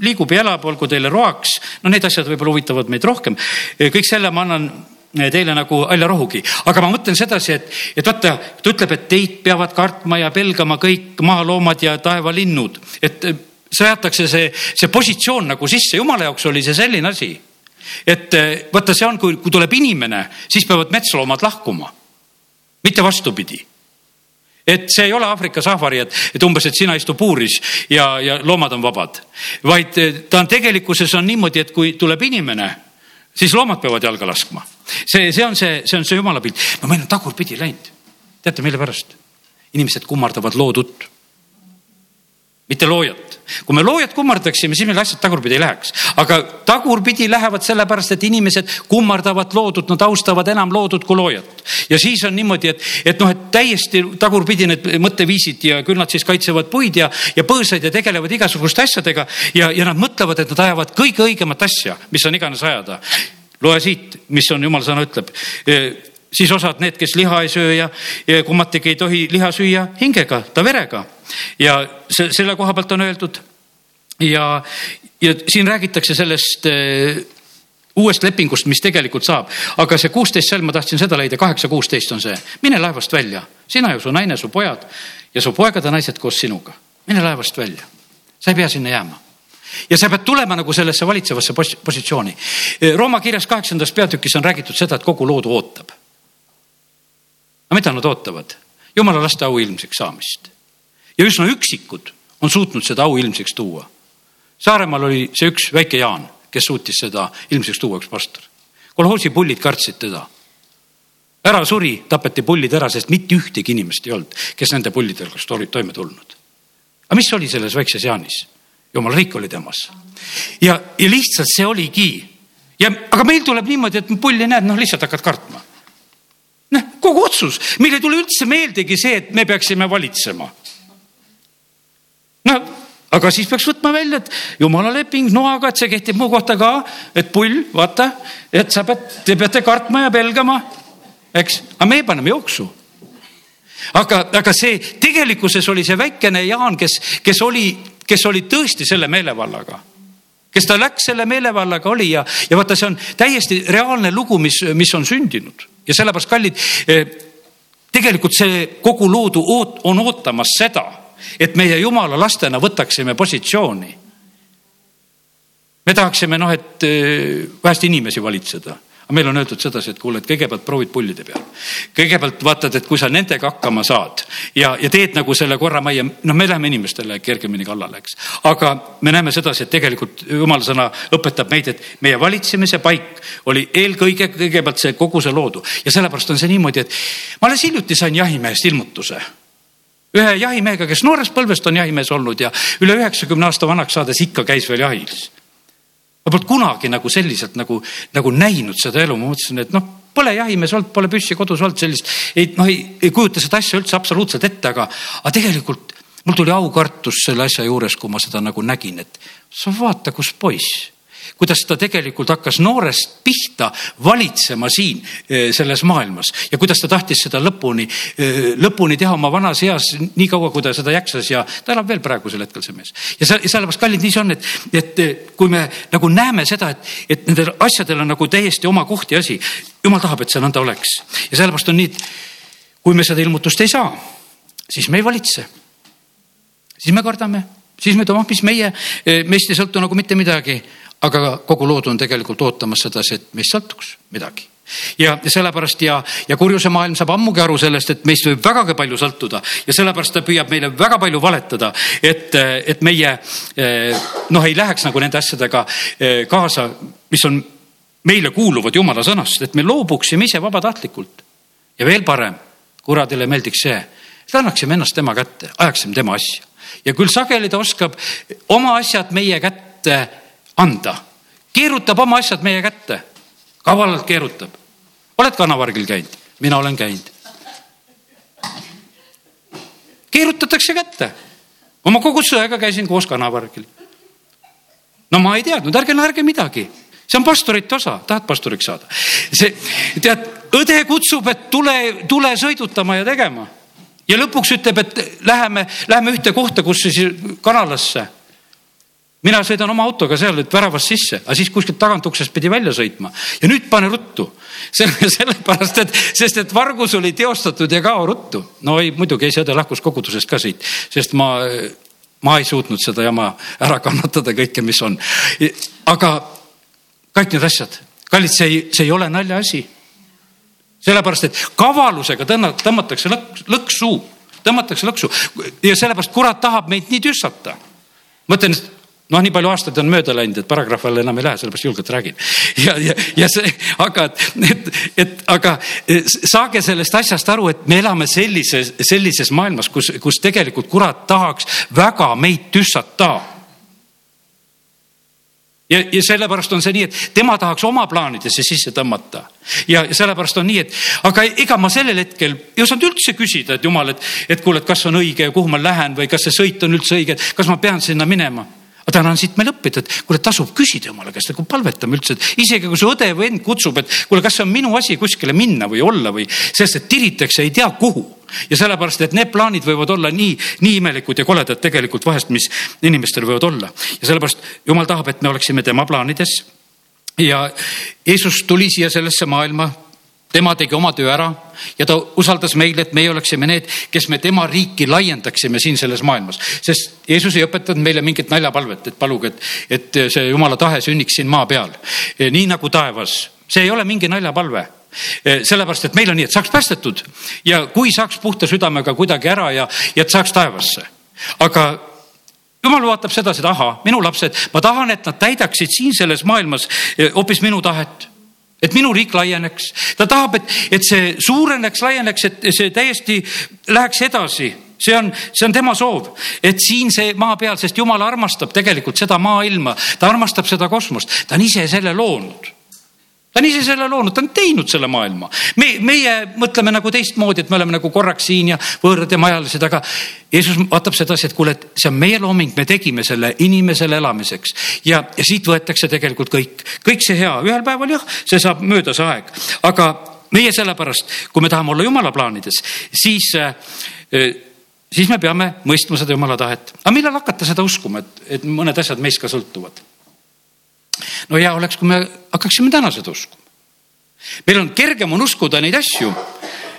liigub ja elab, olgu teile roaks, no need asjad võib-olla huvitavad meid rohkem. kõik selle ma annan teile nagu haljarahugi, aga ma mõtlen sedasi, et, et vaata, ta ütleb, et teid peavad kartma ja pelgama kõik maaloomad ja taevalinnud, et seatakse see, see positsioon nagu sisse, jumala jaoks oli see selline asi. et vaata, see on, kui, kui tuleb inimene, siis peavad metsloomad lahkuma, mitte vastupidi. Et see ei ole Aafrika safari, et, et umbes, et sina istu puuris ja, ja loomad on vabad, vaid ta on tegelikkuses on niimoodi, et kui tuleb inimene, siis loomad peavad jalga laskma see, see on see, see on see jumala pilt. no meil on tagurpidi läinud. teate, mille pärast? inimesed kummardavad loodut. Mitte loojat kui me loojat kummardaksime, siis meil asjad tagurpidi ei läheks. aga tagurpidi lähevad sellepärast, et inimesed kummardavad loodut, nad austavad enam loodut kui loojat. ja siis on niimoodi, et, et noh, et täiesti tagurpidi need mõtteviisid ja küll nad siis kaitsevad puid ja, ja põõsaid ja tegelevad igasuguste asjadega ja, ja nad mõtlevad, et nad ajavad kõige õigemat asja, mis on iganes ajada. loe siit, mis on jumala sõna ütleb siis osad need, kes liha ei söö ja, ja kummatigi ei tohi liha süüa hingega, ta verega. Ja see, selle koha pealt on öeldud ja, ja siin räägitakse sellest äh, uuest lepingust, mis tegelikult saab, aga see kuusteist salm, ma tahtsin seda leida, kaheksa, kuusteist on see, mine laevast välja, sina ja su naine, su pojad ja su poegade naised koos sinuga, mine laevast välja, sa ei pea sinna jääma. Ja sa pead tulema nagu sellesse valitsevasse positsiooni. Rooma kirjas kaheksandas peatükis on räägitud seda, et kogu loodu ootab. Aga mida nad ootavad? jumala laste au ilmseks saamist. Ja üsna üksikud on suutnud seda au ilmseks tuua. Saaremaal oli see üks väike Jaan, kes suutis seda ilmseks tuua, üks pastor. kolhoosi pullid kartsid teda. ära suri, tapeti pullid ära, sest mitte ühtegi inimest ei olnud, kes nende pullidega oleks toime tulnud. aga mis oli selles väikses Jaanis? jumala riik oli temas. ja, ja lihtsalt see oligi. ja, aga meil tuleb niimoodi, et pulli näed, noh, lihtsalt hakkad kartma noh, kogu otsus, meil ei tule üldse meeldegi see, et me peaksime valitsema. Aga siis peaks võtma välja, et jumala leping noaga, et see kehtib mu kohta ka, et pull, vaata, et sa pead, te peate kartma ja pelgama, eks, aga me paneme jooksu. Aga, aga see tegelikkuses oli see väikene Jaan, kes, kes oli, kes oli tõesti selle meelevallaga. Kes ta läks selle meelevallaga oli ja, ja vaata, see on täiesti reaalne lugu, mis, mis on sündinud. Ja sellepärast, kallid, eh, tegelikult see kogu loodu oot, on ootamas seda, et meie jumala lastena võtaksime positsiooni. me tahaksime noh, et eh, vähest inimesi valitseda aga meil on öeldud sedasi, et kuule, et kõigepealt proovid pullide peal. kõigepealt vaatad, et kui sa nendega hakkama saad ja, ja teed nagu selle korra majja, noh, me läheme inimestele kergemini kallale, eks. aga me näeme sedasi, et tegelikult jumala sõna õpetab meid, et meie valitsemise paik oli eelkõige kõigepealt see kogu see loodu ja sellepärast on see niimoodi, et ma alles hiljuti sain jahimehest ilmutuse ühe jahimehega, kes noorest põlvest on jahimees olnud ja üle üheksakümne aasta vanaks saades ikka käis veel jahil. Ma polnud kunagi nagu selliselt nagu, nagu näinud seda elu, ma mõtlesin, et noh, pole jahimees olnud, pole püssi kodus olnud sellist, ei noh, ei, ei kujuta seda asja üldse absoluutselt ette, aga, aga tegelikult mul tuli aukartus selle asja juures, kui ma seda nagu nägin, et sa vaata, kus poiss kuidas ta tegelikult hakkas noorest pihta valitsema siin eh, selles maailmas ja kuidas ta tahtis seda lõpuni, eh, lõpuni teha oma vanas eas, nii kaua, kui ta seda jaksas ja ta elab veel praegusel hetkel, see mees. ja sellepärast, kallid, nii see on, et, et eh, kui me nagu näeme seda, et, et nendel asjadel on nagu täiesti oma koht ja asi, jumal tahab, et see nõnda oleks ja sellepärast on nii, et kui me seda ilmutust ei saa, siis me ei valitse. siis me kardame siis me ütleme, ah, mis meie, meist ei sõltu nagu mitte midagi aga kogu lood on tegelikult ootamas sedasi, et meist sõltuks midagi. Ja sellepärast ja, ja kurjuse maailm saab ammugi aru sellest, et meist võib vägagi palju sõltuda ja sellepärast ta püüab meile väga palju valetada, et, et meie noh, ei läheks nagu nende asjadega eh, kaasa, mis on meile kuuluvad jumala sõnast, et me loobuksime ise vabatahtlikult. ja veel parem, kuradile meeldiks see, et annaksime ennast tema kätte, ajaksime tema asja. Ja küll sageli ta oskab oma asjad meie kätte anda. keerutab oma asjad meie kätte, kavalalt keerutab. oled kanavargil käinud? mina olen käinud. keerutatakse kätte. oma kogudusõega käisin koos kanavargil. no ma ei teadnud, ärge naerge midagi, see on pastorite osa, tahad pastoriks saada? see, tead, õde kutsub, et tule, tule sõidutama ja tegema ja lõpuks ütleb, et läheme, läheme ühte kohta, kus siis kanalasse mina sõidan oma autoga seal, et väravast sisse, aga siis kuskilt tagantuksest pidi välja sõitma ja nüüd pane ruttu. selle, sellepärast, et, sest et vargus oli teostatud ja kao ruttu. no ei, muidugi see õde lahkus kogudusest ka siit, sest ma, ma ei suutnud seda jama ära kannatada kõike, mis on. aga kõik need asjad, kallid, see ei, see ei ole naljaasi. sellepärast, et kavalusega tõmma, tõmmatakse lõks, lõksu, tõmmatakse lõksu ja sellepärast kurat tahab meid nii tüssata. ma ütlen, noh, nii palju aastaid on mööda läinud, et paragrahv alla enam ei lähe, sellepärast julgelt räägin. ja, ja, ja see, aga et, et aga saage sellest asjast aru, et me elame sellises, sellises maailmas, kus, kus tegelikult kurat tahaks väga meid tüssata ja, ja sellepärast on see nii, et tema tahaks oma plaanidesse sisse tõmmata. ja sellepärast on nii, et aga ega ma sellel hetkel ei osanud üldse küsida, et jumal, et, et kuule, et kas on õige ja kuhu ma lähen või kas see sõit on üldse õige, kas ma pean sinna minema aga täna on siit meil õppida, et kuule, tasub küsida jumala käest, nagu palvetame üldse, et isegi kui su õde või vend kutsub, et kuule, kas see on minu asi kuskile minna või olla või, sest et tiritakse ei tea kuhu ja sellepärast, et need plaanid võivad olla nii, nii imelikud ja koledad tegelikult vahest, mis inimestel võivad olla. ja sellepärast jumal tahab, et me oleksime tema plaanides. ja Jeesus tuli siia sellesse maailma, tema tegi oma töö ära ja ta usaldas meile, et meie oleksime need, kes me tema riiki laiendaksime siin selles maailmas. sest Jeesus ei õpetanud meile mingit naljapalvet, et paluge, et, et see jumala tahe sünniks siin maa peal. nii nagu taevas, see ei ole mingi naljapalve Eh, sellepärast, et meil on nii, et saaks päästetud ja kui saaks puhta südamega kuidagi ära ja, ja et saaks taevasse. aga jumal vaatab sedasi, et ahah, minu lapsed, ma tahan, et nad täidaksid siin selles maailmas eh, hoopis minu tahet et minu riik laieneks, ta tahab, et, et see suureneks, laieneks, et see täiesti läheks edasi. See on, see on tema soov, et siin see maa peal, sest jumal armastab tegelikult seda maailma, ta armastab seda kosmost, ta on ise selle loonud ta on ise selle loonud, ta on teinud selle maailma. me, meie mõtleme nagu teistmoodi, et me oleme nagu korraks siin ja võõrad ja majalised, aga Jeesus vaatab sedasi, et kuule, et see on meie looming, me tegime selle inimesele elamiseks ja, ja siit võetakse tegelikult kõik, kõik see hea, ühel päeval jah, see saab mööda see aeg, aga meie sellepärast, kui me tahame olla jumala plaanides, siis äh, siis me peame mõistma seda jumala tahet. aga millal hakata seda uskuma, et, et mõned asjad meist ka sõltuvad? No hea oleks, kui me hakkaksime täna seda uskuma. meil on kergem on uskuda neid asju,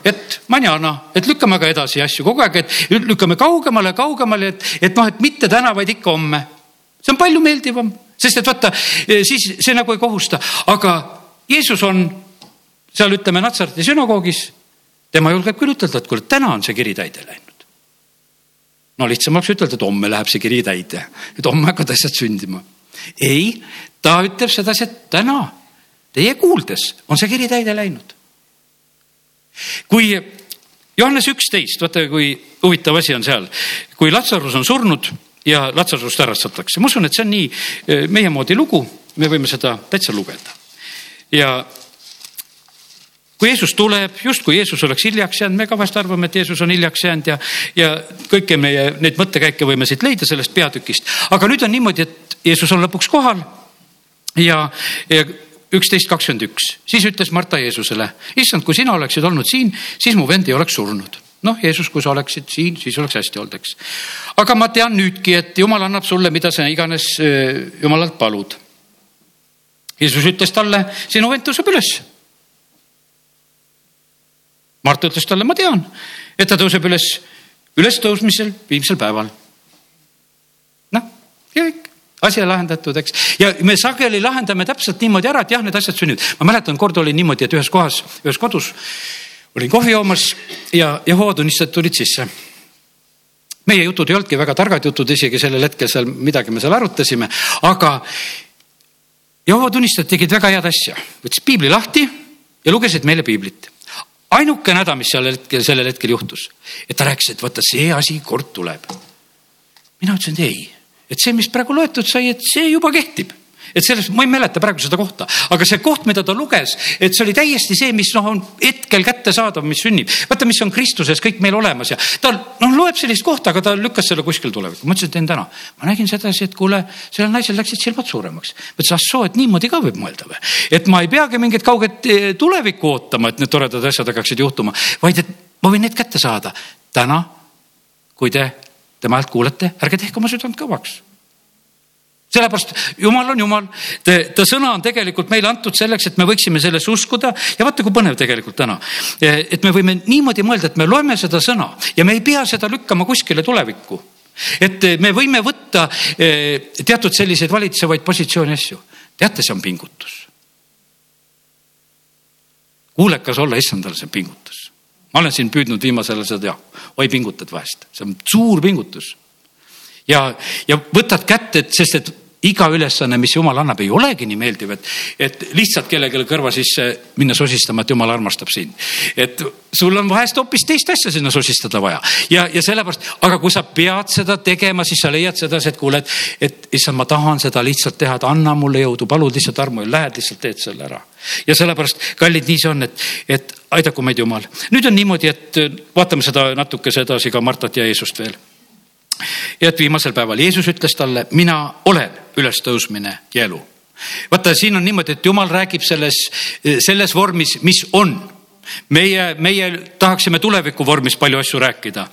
et manjana, et lükkame ka edasi asju kogu aeg, et lükkame kaugemale, kaugemale, et, et noh, et mitte täna, vaid ikka homme. see on palju meeldivam, sest et vaata, siis see nagu ei kohusta, aga Jeesus on seal ütleme Natsareti sünagoogis. tema julgeb küll ütelda, et kuule, täna on see kiri täide läinud. no lihtsam oleks ütelda, et homme läheb see kiri täide, et homme hakkavad asjad sündima. ei, ta ütleb sedasi, et täna teie kuuldes on see kiri täide läinud. kui Johannes üksteist, vaata kui huvitav asi on seal, kui Latsarus on surnud ja Latsarust ärastatakse, ma usun, et see on nii eh, meie moodi lugu, me võime seda täitsa lugeda. ja kui Jeesus tuleb, justkui Jeesus oleks hiljaks jäänud, me ka vahest arvame, et Jeesus on hiljaks jäänud ja, ja kõiki meie neid mõttekäike võime siit leida sellest peatükist. aga nüüd on niimoodi, et Jeesus on lõpuks kohal ja, ja üksteist kakskümmend üks, siis ütles Marta Jeesusele, issand, kui sina oleksid olnud siin, siis mu vend ei oleks surnud. noh, Jeesus, kui sa oleksid siin, siis oleks hästi olnud, eks. aga ma tean nüüdki, et jumal annab sulle, mida sa iganes jumalalt palud. Jeesus ütles talle, sinu vend tõuseb üles. Marta ütles talle, ma tean, et ta tõuseb üles ülestõusmisel viimsel päeval. Asi lahendatud, eks. ja me sageli lahendame täpselt niimoodi ära, et jah, need asjad sünnivad. ma mäletan, kord oli niimoodi, et ühes kohas, ühes kodus olin kohvi joomas ja Jehova tunnistajad tulid sisse. meie jutud ei olnudki väga targad jutud, isegi sellel hetkel seal midagi me seal arutasime, aga Jehova tunnistajad tegid väga head asja, võttis piibli lahti ja lugesid meile piiblit ainukene häda, mis seal hetkel, sellel hetkel juhtus, et ta rääkis, et vaata, see asi kord tuleb. mina ütlesin, et ei et see, mis praegu loetud sai, et see juba kehtib et selles, ma ei mäleta praegu seda kohta, aga see koht, mida ta luges, et see oli täiesti see, mis noh, on hetkel kättesaadav, mis sünnib. vaata, mis on Kristuses kõik meil olemas ja ta noh, loeb sellist kohta, aga ta lükkas selle kuskil tulevikku. ma ütlesin, et teen täna. ma nägin sedasi, et kuule, sellel naisel läksid silmad suuremaks. ma ütlesin, ah soo, et niimoodi ka võib mõelda või? et ma ei peagi mingit kauget eh, tulevikku ootama, et need toredad asjad hakkaksid juhtuma, vaid et ma võin need kätte saada täna, kui te tema häält kuulete, ärge tehke oma südant kõvaks sellepärast jumal on jumal, ta sõna on tegelikult meile antud selleks, et me võiksime sellesse uskuda ja vaata, kui põnev tegelikult täna. et me võime niimoodi mõelda, et me loeme seda sõna ja me ei pea seda lükkama kuskile tulevikku. et me võime võtta eh, teatud selliseid valitsevaid positsioone asju. teate, see on pingutus. kuulekas olla issandale, see on pingutus ma olen siin püüdnud viimasel ajal seda oi pingutad vahest, see on suur pingutus. ja, ja võtad kätte, et sest et iga ülesanne, mis jumal annab, ei olegi nii meeldiv, et, et lihtsalt kellelegi kõrva sisse minna sosistama, et jumal armastab sind. et sul on vahest hoopis teist asja sinna sosistada vaja ja, ja sellepärast, aga kui sa pead seda tegema, siis sa leiad sedasi, et kuule, et, et issand, ma tahan seda lihtsalt teha, et anna mulle jõudu, palud lihtsalt armu ja lähed lihtsalt teed selle ära. ja sellepärast, kallid, nii see on, et, et aidaku meid Jumal. nüüd on niimoodi, et vaatame seda natukese edasi ka Martat ja Jeesust veel ja et viimasel päeval Jeesus ütles talle, mina olen ülestõusmine ja elu. vaata, siin on niimoodi, et jumal räägib selles, selles vormis, mis on meie, meie tahaksime tuleviku vormis palju asju rääkida.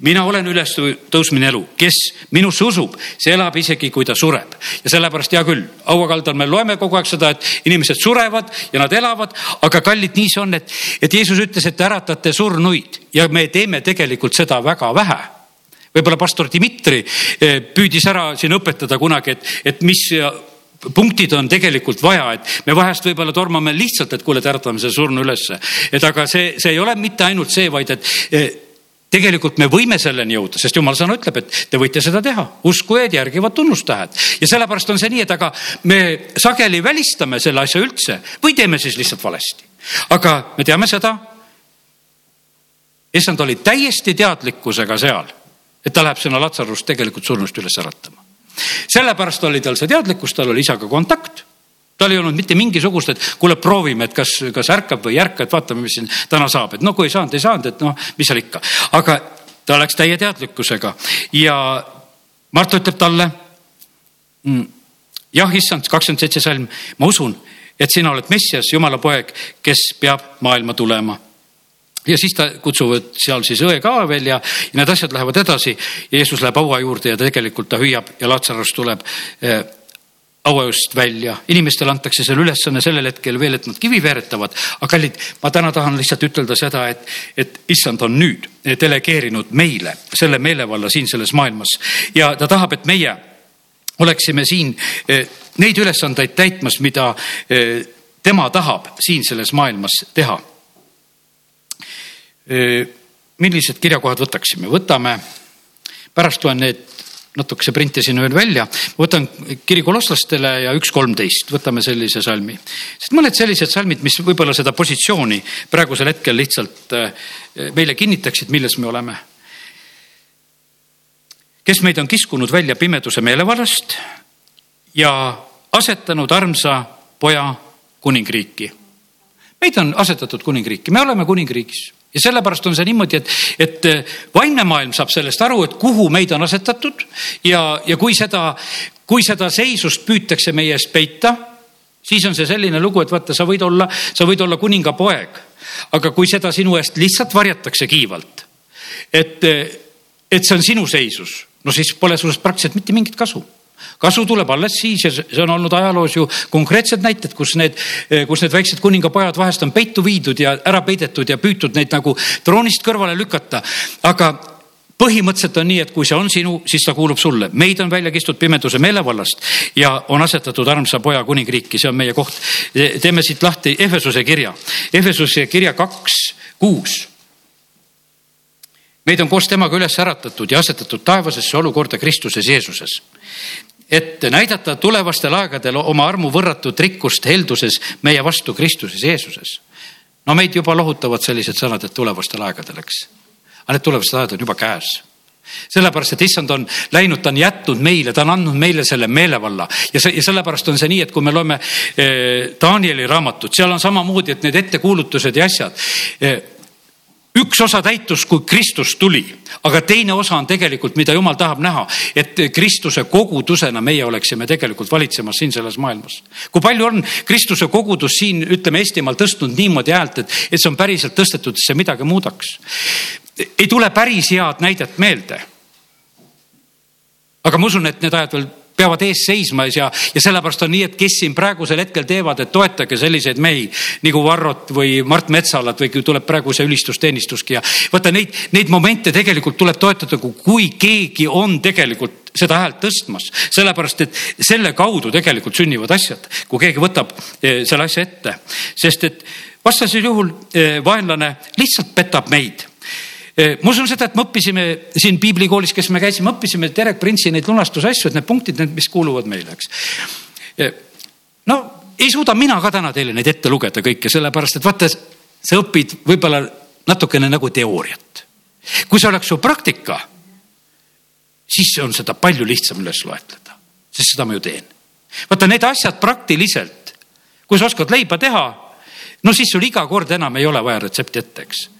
mina olen ülestõusmine elu, kes minusse usub, see elab isegi, kui ta sureb. ja sellepärast hea küll, hauakaldal me loeme kogu aeg seda, et inimesed surevad ja nad elavad, aga kallid, nii see on, et, et Jeesus ütles, et te äratate surnuid ja me teeme tegelikult seda väga vähe võib-olla pastor Dmitri eh, püüdis ära siin õpetada kunagi, et, et mis punktid on tegelikult vaja, et me vahest võib-olla tormame lihtsalt, et kuule, tärtame selle surnu ülesse. et aga see, see ei ole mitte ainult see, vaid et eh, tegelikult me võime selleni jõuda, sest jumal sõna ütleb, et te võite seda teha, uskujad järgivad tunnustähed ja sellepärast on see nii, et aga me sageli välistame selle asja üldse või teeme siis lihtsalt valesti. aga me teame seda. issand oli täiesti teadlikkusega seal et ta läheb sinna Latsarust tegelikult surnust üles äratama. sellepärast oli tal see teadlikkus, tal oli isaga kontakt tal ei olnud mitte mingisugust, et kuule, proovime, et kas, kas ärkab või ei ärka, et vaatame, mis siin täna saab, et no kui ei saanud, ei saanud, et noh, mis seal ikka. aga ta läks täie teadlikkusega ja Marta ütleb talle. Mm, jah, issand, kakskümmend seitse salm, ma usun, et sina oled Messias, Jumala poeg, kes peab maailma tulema ja siis ta kutsuvad seal siis õe ka veel ja, ja need asjad lähevad edasi. Jeesus läheb haua juurde ja tegelikult ta hüüab ja Latsarus tuleb eh, hauaust välja. inimestele antakse seal ülesanne sellel hetkel veel, et nad kivi veeretavad. aga kallid, ma täna tahan lihtsalt ütelda seda, et, et issand on nüüd delegeerinud meile selle meelevalla siin selles maailmas ja ta tahab, et meie oleksime siin eh, neid ülesandeid täitmas, mida eh, tema tahab siin selles maailmas teha millised kirjakohad võtaksime, võtame, pärast loen need natukese printisin veel välja, võtan kiri kolosslastele ja üks kolmteist, võtame sellise salmi. sest mõned sellised salmid, mis võib-olla seda positsiooni praegusel hetkel lihtsalt meile kinnitaksid, milles me oleme. kes meid on kiskunud välja pimeduse meelevallast ja asetanud armsa poja kuningriiki. meid on asetatud kuningriiki, me oleme kuningriigis ja sellepärast on see niimoodi, et, et eh, vaimne maailm saab sellest aru, et kuhu meid on asetatud ja, ja kui seda, kui seda seisust püütakse meie eest peita, siis on see selline lugu, et vaata, sa võid olla, sa võid olla kuninga poeg, aga kui seda sinu eest lihtsalt varjatakse kiivalt, et, et see on sinu seisus, no siis pole sinust praktiliselt mitte mingit kasu kasu tuleb alles siis ja see on olnud ajaloos ju konkreetsed näited, kus need, kus need väiksed kuningapojad vahest on peitu viidud ja ära peidetud ja püütud neid nagu troonist kõrvale lükata. aga põhimõtteliselt on nii, et kui see on sinu, siis ta kuulub sulle. meid on välja kistud pimeduse meelevallast ja on asetatud armsa poja kuningriiki, see on meie koht. teeme siit lahti Ehvesuse kirja, Ehvesuse kirja kaks, kuus meid on koos temaga üles äratatud ja asetatud taevasesse olukorda Kristuses Jeesuses et näidata tulevastel aegadel oma armu võrratut rikkust helduses meie vastu Kristuses Jeesuses. no meid juba lohutavad sellised sõnad, et tulevastel aegadel, eks. aga need tulevased ajad on juba käes sellepärast, et issand on läinud, ta on jätnud meile, ta on andnud meile selle meelevalla ja see ja sellepärast on see nii, et kui me loeme eh, Danieli raamatut, seal on samamoodi, et need ettekuulutused ja asjad eh, üks osa täitus, kui Kristus tuli, aga teine osa on tegelikult, mida jumal tahab näha, et Kristuse kogudusena meie oleksime tegelikult valitsemas siin selles maailmas. kui palju on Kristuse kogudus siin, ütleme Eestimaal tõstnud niimoodi häält, et, et see on päriselt tõstetud, et see midagi muudaks. ei tule päris head näidet meelde. aga ma usun, et need ajad veel peavad ees seisma ja, ja sellepärast on nii, et kes siin praegusel hetkel teevad, et toetage selliseid mehi nagu Varrot või Mart Metsalat või tuleb praegu see ülistusteenistuski ja vaata neid, neid momente tegelikult tuleb toetada, kui keegi on tegelikult seda häält tõstmas, sellepärast et selle kaudu tegelikult sünnivad asjad, kui keegi võtab eh, selle asja ette, sest et vastasel juhul eh, vaenlane lihtsalt petab meid ma usun seda, et me õppisime siin piiblikoolis, kes me käisime, õppisime Derek Prince'i neid lunastusasju, et need punktid, need, mis kuuluvad meile, eks. no ei suuda mina ka täna teile neid ette lugeda kõike, sellepärast et vaata, sa õpid võib-olla natukene nagu teooriat. kui see oleks su praktika, siis on seda palju lihtsam üles loetleda, sest seda ma ju teen. vaata need asjad praktiliselt, kui sa oskad leiba teha, no siis sul iga kord enam ei ole vaja retsepti ette, eks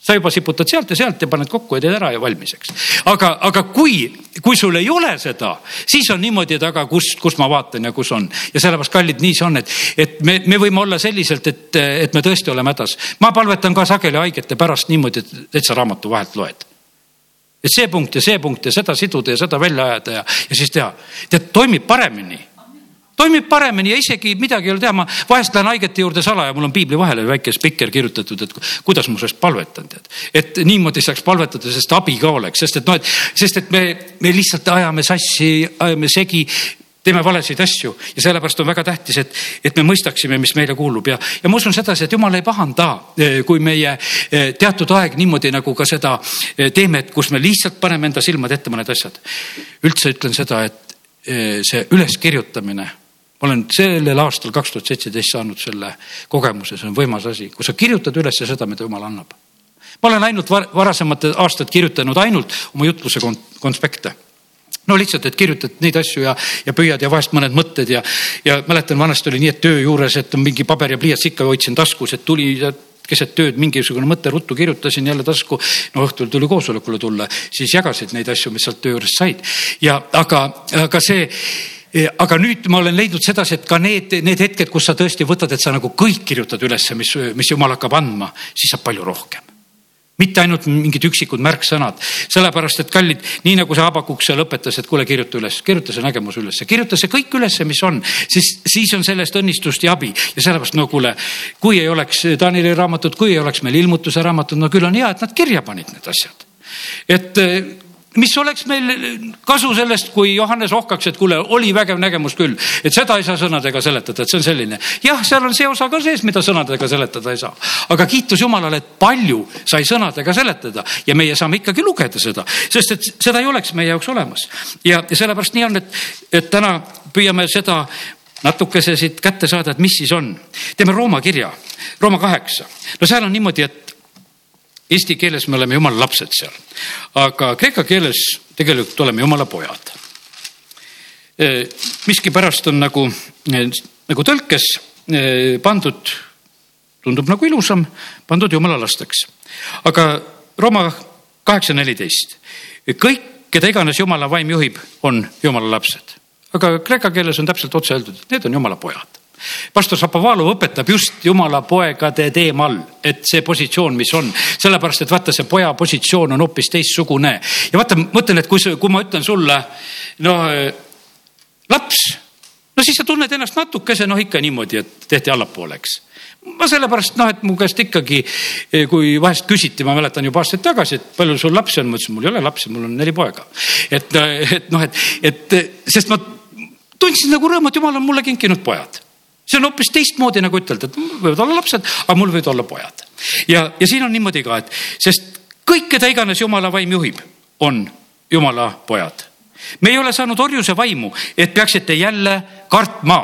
sa juba siputad sealt ja sealt ja paned kokku ja teed ära ja valmis, eks. aga, aga kui, kui sul ei ole seda, siis on niimoodi, et aga kust, kust ma vaatan ja kus on. ja sellepärast, kallid, nii see on, et, et me, me võime olla selliselt, et, et me tõesti oleme hädas. ma palvetan ka sageli haigete pärast niimoodi, et täitsa raamatu vahelt loed. et see punkt ja see punkt ja seda siduda ja seda välja ajada ja, ja siis teha. tead, toimib paremini toimib paremini ja isegi midagi ei ole teha, ma vahest lähen haigete juurde salaja, mul on piibli vahele väike spikker kirjutatud, et kuidas ma sellest palvetan, tead. et niimoodi saaks palvetada, sest abi ka oleks, sest et noh, et sest et me, me lihtsalt ajame sassi, ajame segi teeme valesid asju. Ja sellepärast on väga tähtis, et, et me mõistaksime, mis meile kuulub. Ja, ja ma usun sedasi, et jumal ei pahanda, eh, kui meie eh, teatud aeg niimoodi nagu ka seda eh, teeme, et kus me lihtsalt paneme enda silmad ette mõned asjad. üldse ütlen seda, et see üleskirjutamine ma olen sellel aastal, kaks tuhat seitseteist saanud selle kogemuse, see on võimas asi, kui sa kirjutad üles seda, mida jumal annab. ma olen ainult var varasemate aastad kirjutanud ainult oma jutluse konspekte no lihtsalt, et kirjutad neid asju ja, ja püüad ja vahest mõned mõtted ja, ja mäletan, vanasti oli nii, et töö juures, et mingi paber ja pliiats ikka hoidsin taskus, et tuli keset tööd mingisugune mõte ruttu kirjutasin jälle tasku. no õhtul tuli koosolekule tulla, siis jagasid neid asju, mis sealt töö juures said ja aga, aga see aga nüüd ma olen leidnud sedasi, et ka need, need hetked, kus sa tõesti võtad, et sa nagu kõik kirjutad ülesse, mis, mis jumal hakkab andma, siis saab palju rohkem. Mitte ainult mingid üksikud märksõnad, sellepärast et kallid, nii nagu see Habakuk seal õpetas, et kuule, kirjuta üles, kirjuta see nägemus ülesse, kirjuta see kõik ülesse, mis on, siis, siis on sellest õnnistust ja abi. Ja sellepärast no kuule, kui ei oleks Danieli raamatut, kui ei oleks meil ilmutuse raamatut, no küll on hea, et nad kirja panid need asjad. et mis oleks meil kasu sellest, kui Johannes ohkaks, et kuule, oli vägev nägemus küll, et seda ei saa sõnadega seletada, et see on selline. jah, seal on see osa ka sees, mida sõnadega seletada ei saa, aga kiitus Jumalale, et palju sai sõnadega seletada ja meie saame ikkagi lugeda seda, sest et seda ei oleks meie jaoks olemas. ja, ja sellepärast nii on, et, et täna püüame seda natukese siit kätte saada, et mis siis on. teeme Rooma kirja, Rooma kaheksa. no seal on niimoodi, et Eesti keeles me oleme jumala lapsed seal, aga kreeka keeles tegelikult oleme jumala pojad. Miskipärast on nagu, nagu tõlkes pandud, tundub nagu ilusam, pandud jumala lasteks. aga Rooma kaheksa neliteist, kõik, keda iganes jumala vaim juhib, on jumala lapsed. aga kreeka keeles on täpselt otse öeldud, et need on jumala pojad pastor Šapovalov õpetab just jumala poegade teemal, et see positsioon, mis on, sellepärast et vaata, see poja positsioon on hoopis teistsugune. ja vaata, mõtlen, et kui, kui ma ütlen sulle, no laps, no siis sa tunned ennast natukese noh, ikka niimoodi, et tehti allapoole, eks ma sellepärast noh, et mu käest ikkagi, kui vahest küsiti, ma mäletan juba aastaid tagasi, et palju sul lapsi on, ma ütlesin, mul ei ole lapsi, mul on neli poega. et, et noh, et, et sest ma tundsin nagu rõõmu, et jumal on mulle kinkinud pojad see on hoopis teistmoodi nagu ütelda, et võivad olla lapsed, aga mul võivad olla pojad. ja, ja siin on niimoodi ka, et sest kõik, keda iganes jumala vaim juhib, on jumala pojad. me ei ole saanud orjuse vaimu, et peaksite jälle kartma.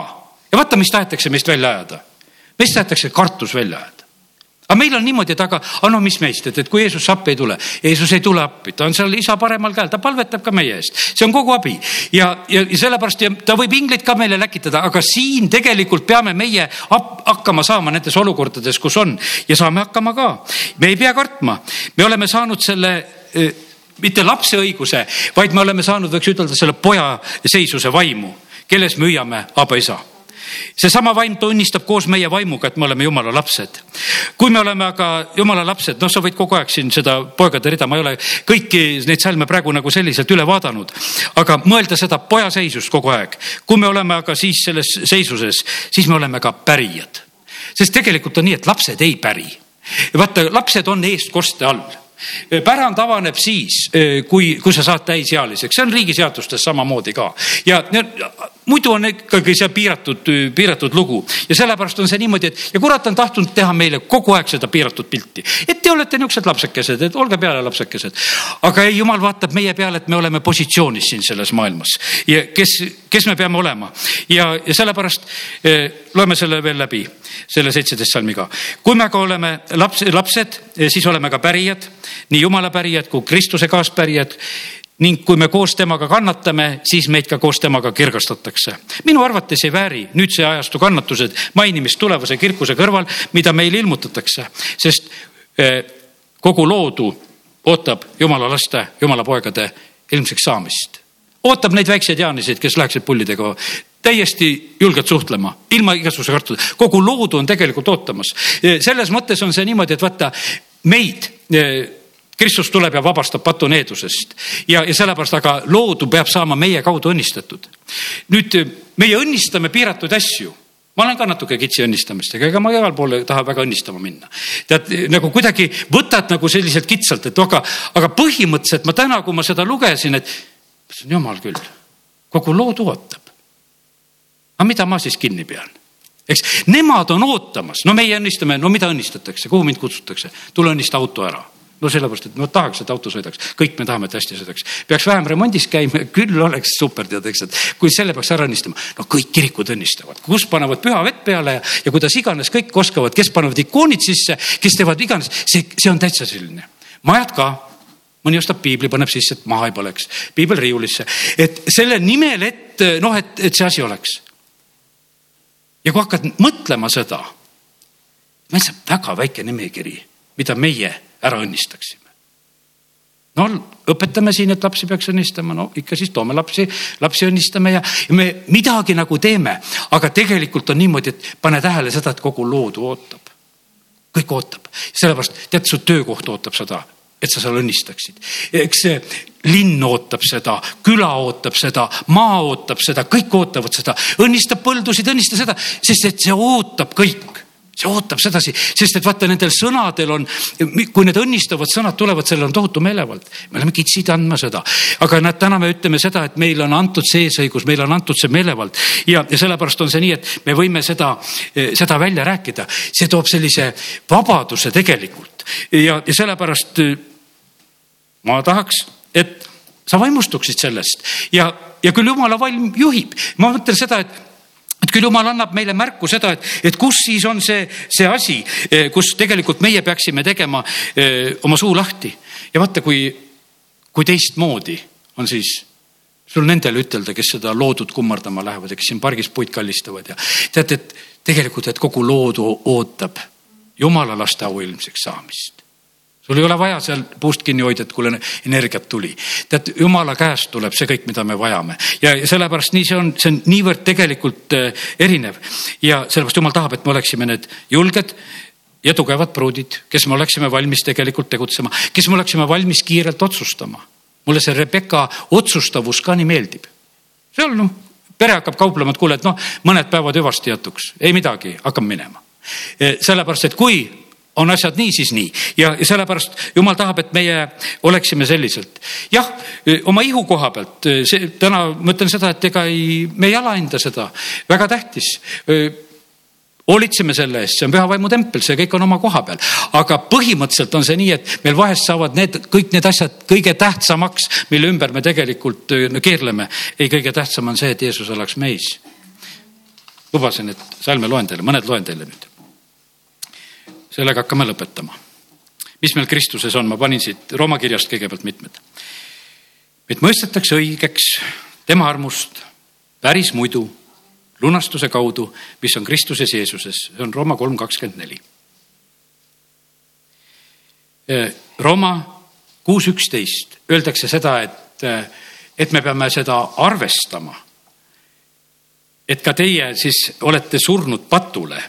ja vaata, mis tahetakse meist välja ajada. meist tahetakse kartus välja ajada aga meil on niimoodi, et aga, aga no mis meist, et, et kui Jeesus appi ei tule, Jeesus ei tule appi, ta on seal isa paremal käel, ta palvetab ka meie eest, see on kogu abi. Ja, ja, sellepärast ja ta võib ingleid ka meile läkitada, aga siin tegelikult peame meie hakkama saama nendes olukordades, kus on. Ja saame hakkama ka. me ei pea kartma, me oleme saanud selle eh, mitte lapse õiguse, vaid me oleme saanud, võiks ütelda selle poja seisuse vaimu, kelles me hüüame Aba isa seesama vaim tunnistab koos meie vaimuga, et me oleme jumala lapsed. kui me oleme aga jumala lapsed, noh, sa võid kogu aeg siin seda poegade rida, ma ei ole kõiki neid salme praegu nagu selliselt üle vaadanud, aga mõelda seda poja seisust kogu aeg. kui me oleme aga siis selles seisuses, siis me oleme ka pärijad. sest tegelikult on nii, et lapsed ei päri. vaata, lapsed on eestkoste all pärand avaneb siis, kui, kui sa saad täisealiseks, see on riigiseadustes samamoodi ka ja muidu on ikkagi see piiratud, piiratud lugu. Ja sellepärast on see niimoodi, et ja kurat on tahtnud teha meile kogu aeg seda piiratud pilti, et te olete niisugused lapsekesed, et olge peale lapsekesed. aga ei, jumal vaatab meie peale, et me oleme positsioonis siin selles maailmas. Ja kes, kes me peame olema? Ja, ja sellepärast eh, loeme selle veel läbi, selle seitseteist salmiga. kui me aga oleme laps, lapsed, siis oleme ka pärijad, nii jumala pärijad kui Kristuse kaaspärijad ning kui me koos temaga kannatame, siis meid ka koos temaga kirgastatakse. minu arvates ei vääri nüüdse ajastu kannatused mainimist tulevase kirkuse kõrval, mida meile ilmutatakse, sest eh, kogu loodu ootab jumala laste, jumala poegade ilmseks saamist. ootab neid väikseid Jaaniseid, kes läheksid pullidega täiesti julgelt suhtlema, ilma igasuguse kartuseta. kogu loodu on tegelikult ootamas. Eh, selles mõttes on see niimoodi, et vaata meid eh, Kristus tuleb ja vabastab patuneedusest ja, ja sellepärast, aga loodu peab saama meie kaudu õnnistatud. nüüd meie õnnistame piiratud asju ma olen ka natuke kitsi õnnistamistega, ega ma igal pool ei taha väga õnnistama minna. tead, nagu kuidagi võtad nagu selliselt kitsalt, et aga, aga põhimõtteliselt ma täna, kui ma seda lugesin, et jumal küll, kogu lood ootab. aga mida ma siis kinni pean? eks nemad on ootamas, no meie õnnistame, no mida õnnistatakse, kuhu mind kutsutakse, tule õnnista auto ära no sellepärast, et ma tahaks, et auto sõidaks, kõik me tahame, et hästi sõidaks. peaks vähem remondis käima, küll oleks super, tead, eks, et kui selle peaks ära õnnistama. no kõik kirikud õnnistavad, kus panevad püha vett peale ja, ja kuidas iganes kõik oskavad, kes panevad ikoonid sisse, kes teevad iganes, see, see on täitsa selline. majad ka mõni ostab piibli, paneb sisse, et maha ei põleks, piibel riiulisse, et selle nimel, et noh, et, et see asi oleks. ja kui hakkad mõtlema seda, meil saab väga väike nimekiri, mida meie ära õnnistaksime. no õpetame siin, et lapsi peaks õnnistama, no ikka siis toome lapsi, lapsi õnnistame ja, ja me midagi nagu teeme, aga tegelikult on niimoodi, et pane tähele seda, et kogu loodu ootab. kõik ootab, sellepärast tead, su töökoht ootab seda, et sa seal õnnistaksid. eks see linn ootab seda, küla ootab seda, maa ootab seda, kõik ootavad seda, õnnistab põldusid, õnnista seda, sest et see ootab kõik see ootab sedasi, sest et vaata, nendel sõnadel on, kui need õnnistavad sõnad tulevad, sellel on tohutu meelevald. me oleme kitsid andma seda, aga näed, täna me ütleme seda, et meile on antud see eesõigus, meile on antud see meelevald ja, ja sellepärast on see nii, et me võime seda, seda välja rääkida. see toob sellise vabaduse tegelikult ja, ja sellepärast ma tahaks, et sa vaimustuksid sellest ja, ja küll jumala vaim juhib. ma mõtlen seda, et küll jumal annab meile märku seda, et, et kus siis on see, see asi, eh, kus tegelikult meie peaksime tegema eh, oma suu lahti. ja vaata, kui, kui teistmoodi on siis sul nendele ütelda, kes seda loodut kummardama lähevad ja kes siin pargis puid kallistavad ja tead, et tegelikult, et kogu loodu ootab jumala laste auilmseks saamist sul ei ole vaja seal puust kinni hoida, et kuule energiat tuli. tead, jumala käest tuleb see kõik, mida me vajame ja sellepärast nii see on, see on niivõrd tegelikult äh, erinev ja sellepärast jumal tahab, et me oleksime need julged ja tugevad pruudid, kes me oleksime valmis tegelikult tegutsema, kes me oleksime valmis kiirelt otsustama. mulle see Rebecca otsustavus ka nii meeldib. seal noh, pere hakkab kauplema, et kuule, et noh, mõned päevad hüvasti jätuks, ei midagi, hakkame minema. sellepärast, et kui on asjad nii, siis nii ja sellepärast jumal tahab, et meie oleksime selliselt. jah, oma ihu koha pealt, see täna ma ütlen seda, et ega ei, me ei alahinda seda, väga tähtis hoolitseme selle eest, see on püha vaimu tempel, see kõik on oma koha peal. aga põhimõtteliselt on see nii, et meil vahest saavad need, kõik need asjad kõige tähtsamaks, mille ümber me tegelikult no, keerleme. ei, kõige tähtsam on see, et Jeesus oleks meis. lubasin, et salme loen teile, mõned loen teile nüüd sellega hakkame lõpetama. mis meil Kristuses on, ma panin siit Rooma kirjast kõigepealt mitmed. meid mõistetakse õigeks tema armust päris muidu lunastuse kaudu, mis on Kristuses Jeesuses, see on Rooma kolm kakskümmend neli. Rooma kuus üksteist öeldakse seda, et, et me peame seda arvestama. et ka teie siis olete surnud patule,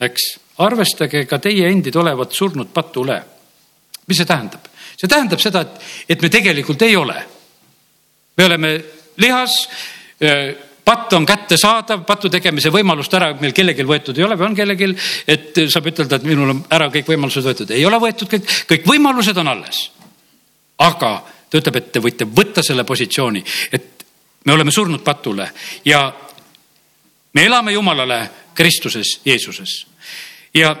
eks arvestage ka teie endid olevat surnud patule. mis see tähendab? see tähendab seda, et, et me tegelikult ei ole. me oleme lihas, patt on kättesaadav, patu tegemise võimalust ära meil kellelgi võetud ei ole või on kellelgi, et saab ütelda, et minul on ära kõik võimalused võetud, ei ole võetud kõik, kõik võimalused on alles. aga ta ütleb, et te võite võtta selle positsiooni, et me oleme surnud patule ja me elame Jumalale Kristuses, Jeesuses ja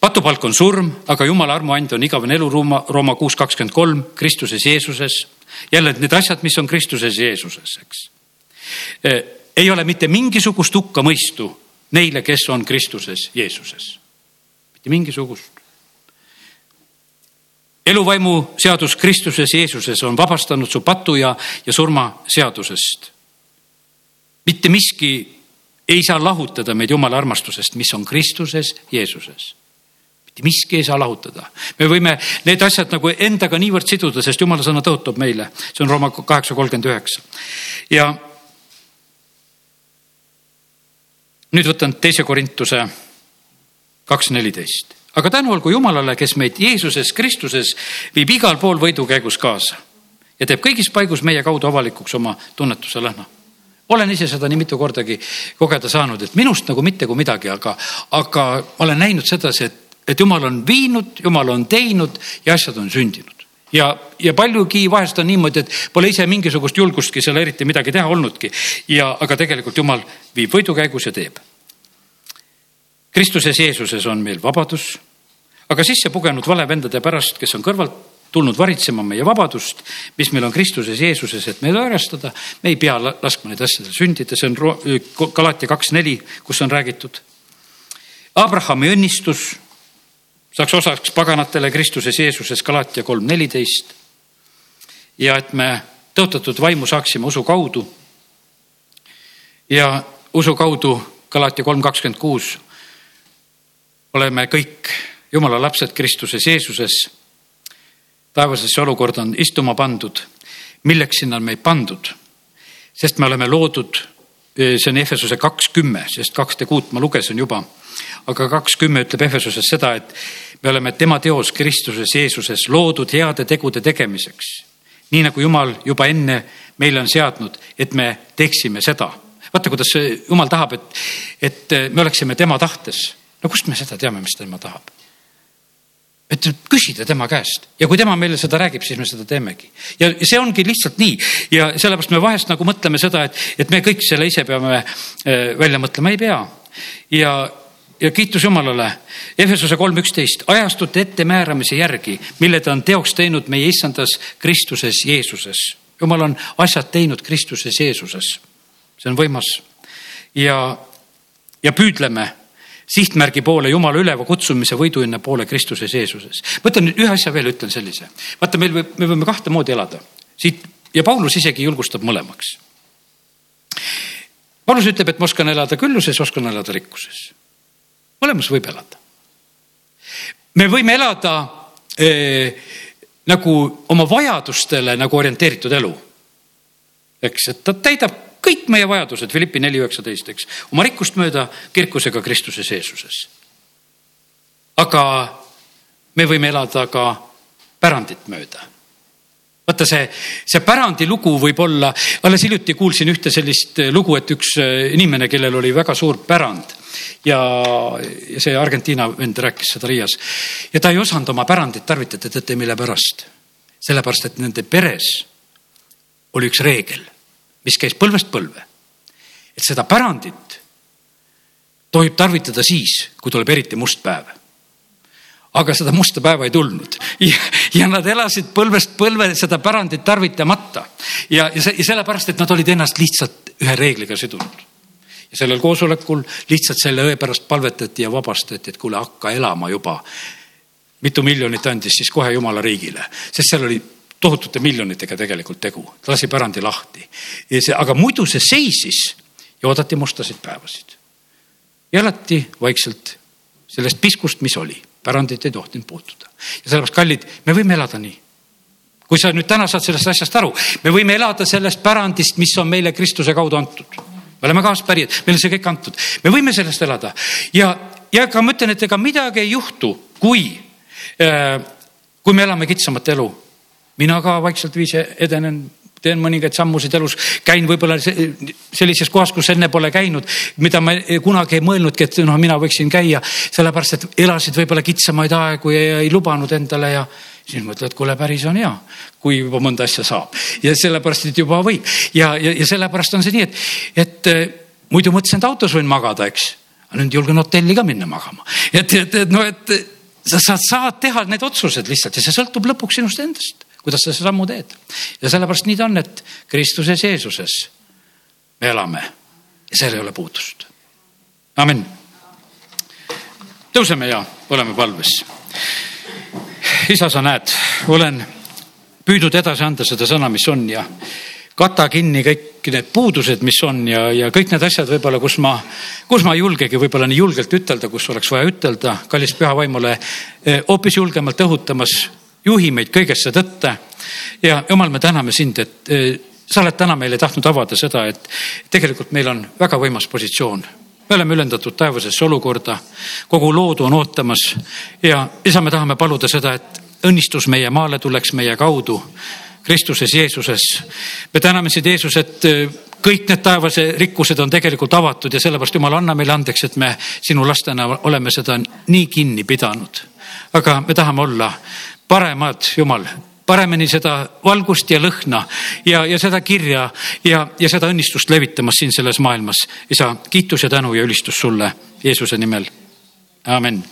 patupalk on surm, aga jumala armuand on igavene elu, Rooma, Rooma kuus kakskümmend kolm, Kristuses Jeesuses. jälle need asjad, mis on Kristuses Jeesuses, eks. E, ei ole mitte mingisugust hukkamõistu neile, kes on Kristuses Jeesuses. mitte mingisugust. eluvaimu seadus Kristuses Jeesuses on vabastanud su patu ja, ja surma seadusest. mitte miski ei saa lahutada meid Jumala armastusest, mis on Kristuses Jeesuses mitte miski ei saa lahutada. me võime need asjad nagu endaga niivõrd siduda, sest jumala sõna tõotab meile, see on Rooma kaheksa kolmkümmend üheksa. ja nüüd võtan teise Korintuse kaks neliteist. aga tänu olgu Jumalale, kes meid Jeesuses Kristuses viib igal pool võidukäigus kaasa ja teeb kõigis paigus meie kaudu avalikuks oma tunnetuse lõhna olen ise seda nii mitu kordagi kogeda saanud, et minust nagu mitte kui midagi, aga, aga olen näinud sedasi, et et jumal on viinud, jumal on teinud ja asjad on sündinud. ja, ja paljugi vahest on niimoodi, et pole ise mingisugust julgustki seal eriti midagi teha olnudki ja, aga tegelikult jumal viib võidukäigus ja teeb. Kristuses Jeesuses on meil vabadus, aga sisse pugenud valevendade pärast, kes on kõrvalt tulnud varitsema meie vabadust, mis meil on Kristuses Jeesuses, et meid arvestada, me ei pea laskma neid asjadel sündida, see on Galatia kaks neli, kus on räägitud. Abrahami õnnistus saaks osaks paganatele Kristuses Jeesuses Galatia kolm neliteist. ja et me tõotatud vaimu saaksime usu kaudu. ja usu kaudu Galatia kolm kakskümmend kuus oleme kõik jumala lapsed Kristuses Jeesuses. Taevasesse olukorda on istuma pandud, milleks sinna on meid pandud, sest me oleme loodud, see on Efesuse kaks kümme, sest kakste kuut ma lugesin juba aga kaks kümme ütleb Efesuses seda, et me oleme tema teos Kristuses Jeesuses loodud heade tegude tegemiseks. nii nagu Jumal juba enne meile on seadnud, et me teeksime seda. vaata, kuidas Jumal tahab, et, et me oleksime tema tahtes. no kust me seda teame, mis tema tahab? Et küsida tema käest ja kui tema meile seda räägib, siis me seda teemegi. ja see ongi lihtsalt nii ja sellepärast me vahest nagu mõtleme seda, et, et me kõik selle ise peame äh, välja mõtlema, ei pea. ja ja kiitus Jumalale. Efesuse kolm üksteist, ajastute ettemääramise järgi, mille ta on teoks teinud meie issandas Kristuses Jeesuses. Jumal on asjad teinud Kristuses Jeesuses. see on võimas. ja, ja püüdleme sihtmärgi poole, Jumala üleva kutsumise võiduhinna poole Kristuses Jeesuses. võtan nüüd ühe asja veel, ütlen sellise. vaata, meil võib, me võime kahte moodi elada. siit ja Paulus isegi julgustab mõlemaks. Paulus ütleb, et ma oskan elada külluses, oskan elada rikkuses mõlemas võib elada. me võime elada eh, nagu oma vajadustele nagu orienteeritud elu. eks, et ta täidab kõik meie vajadused, Philippi neli üheksateist, eks, oma rikkust mööda kirkusega Kristuses Jeesuses. aga me võime elada ka pärandit mööda vaata see, see pärandilugu võib olla, alles hiljuti kuulsin ühte sellist lugu, et üks inimene, kellel oli väga suur pärand ja, ja see Argentiina vend rääkis seda Riias ja ta ei osanud oma pärandit tarvitada, teate mille pärast? sellepärast, et nende peres oli üks reegel, mis käis põlvest põlve. et seda pärandit tohib tarvitada siis, kui tuleb eriti must päev. Aga seda musta päeva ei tulnud. Ja, ja nad elasid põlvest põlve seda pärandit tarvitamata. Ja, ja, ja sellepärast, et nad olid ennast lihtsalt ühe reegliga sidunud. Ja sellel koosolekul lihtsalt selle õe pärast palvetati ja vabastati, et kuule, hakka elama juba. mitu miljonit andis siis kohe jumala riigile, sest seal oli tohutute miljonitega tegelikult tegu, ta lasi pärandi lahti. ja see, aga muidu see seisis ja oodati mustasid päevasid. ja elati vaikselt sellest piskust, mis oli, pärandit ei tohtinud puutuda. ja sellepärast, kallid, me võime elada nii kui sa nüüd täna saad sellest asjast aru, me võime elada sellest pärandist, mis on meile Kristuse kaudu antud me oleme kaaspärijad, meile see kõik antud, me võime sellest elada ja, ja ka ma ütlen, et ega midagi ei juhtu, kui äh,, kui me elame kitsamat elu. Mina ka vaikselt viisi edenen, teen mõningaid sammusid elus, käin võib-olla sellises kohas, kus enne pole käinud, mida ma kunagi ei mõelnudki, et noh, mina võiksin käia, sellepärast et elasid võib-olla kitsamaid aegu ja ei lubanud endale ja siis mõtled, kuule, päris on hea, kui juba mõnda asja saab. Ja sellepärast, et juba võib. Ja, ja, ja sellepärast on see nii, et, et eh, muidu mõtlesin, et autos võin magada, eks. Nüüd julgen hotelli ka minna magama. et, et, et noh, et sa, sa saad teha need otsused lihtsalt ja see sõltub lõpuks sinust endast, kuidas sa selle sammu teed. ja sellepärast nii ta on, et Kristuses Jeesuses me elame ja seal ei ole puudust. amin. tõuseme ja oleme palves. isa, sa näed, olen püüdnud edasi anda seda sõna, mis on ja kata kinni kõik need puudused, mis on ja, ja kõik need asjad võib-olla, kus ma, kus ma ei julgegi võib-olla nii julgelt ütelda, kus oleks vaja ütelda, kallis püha vaimule eh, hoopis julgemalt õhutamas, juhi meid kõigesse tõtte. ja jumal, me täname sind, et eh, sa oled täna meile tahtnud avada seda, et tegelikult meil on väga võimas positsioon. me oleme ülendatud taevasesse olukorda, kogu loodu on ootamas ja isa, me tahame paluda seda, et õnnistus meie maale tuleks meie kaudu Kristuses Jeesuses. me täname sind, Jeesus, et äh, kõik need taevase rikkused on tegelikult avatud ja sellepärast Jumal, anna meile andeks, et me sinu lastena oleme seda nii kinni pidanud. aga me tahame olla paremad, Jumal, paremini seda valgust ja lõhna ja, ja seda kirja ja, ja seda õnnistust levitamas siin selles maailmas. isa, kiitus ja tänu ja ülistus sulle Jeesuse nimel. amin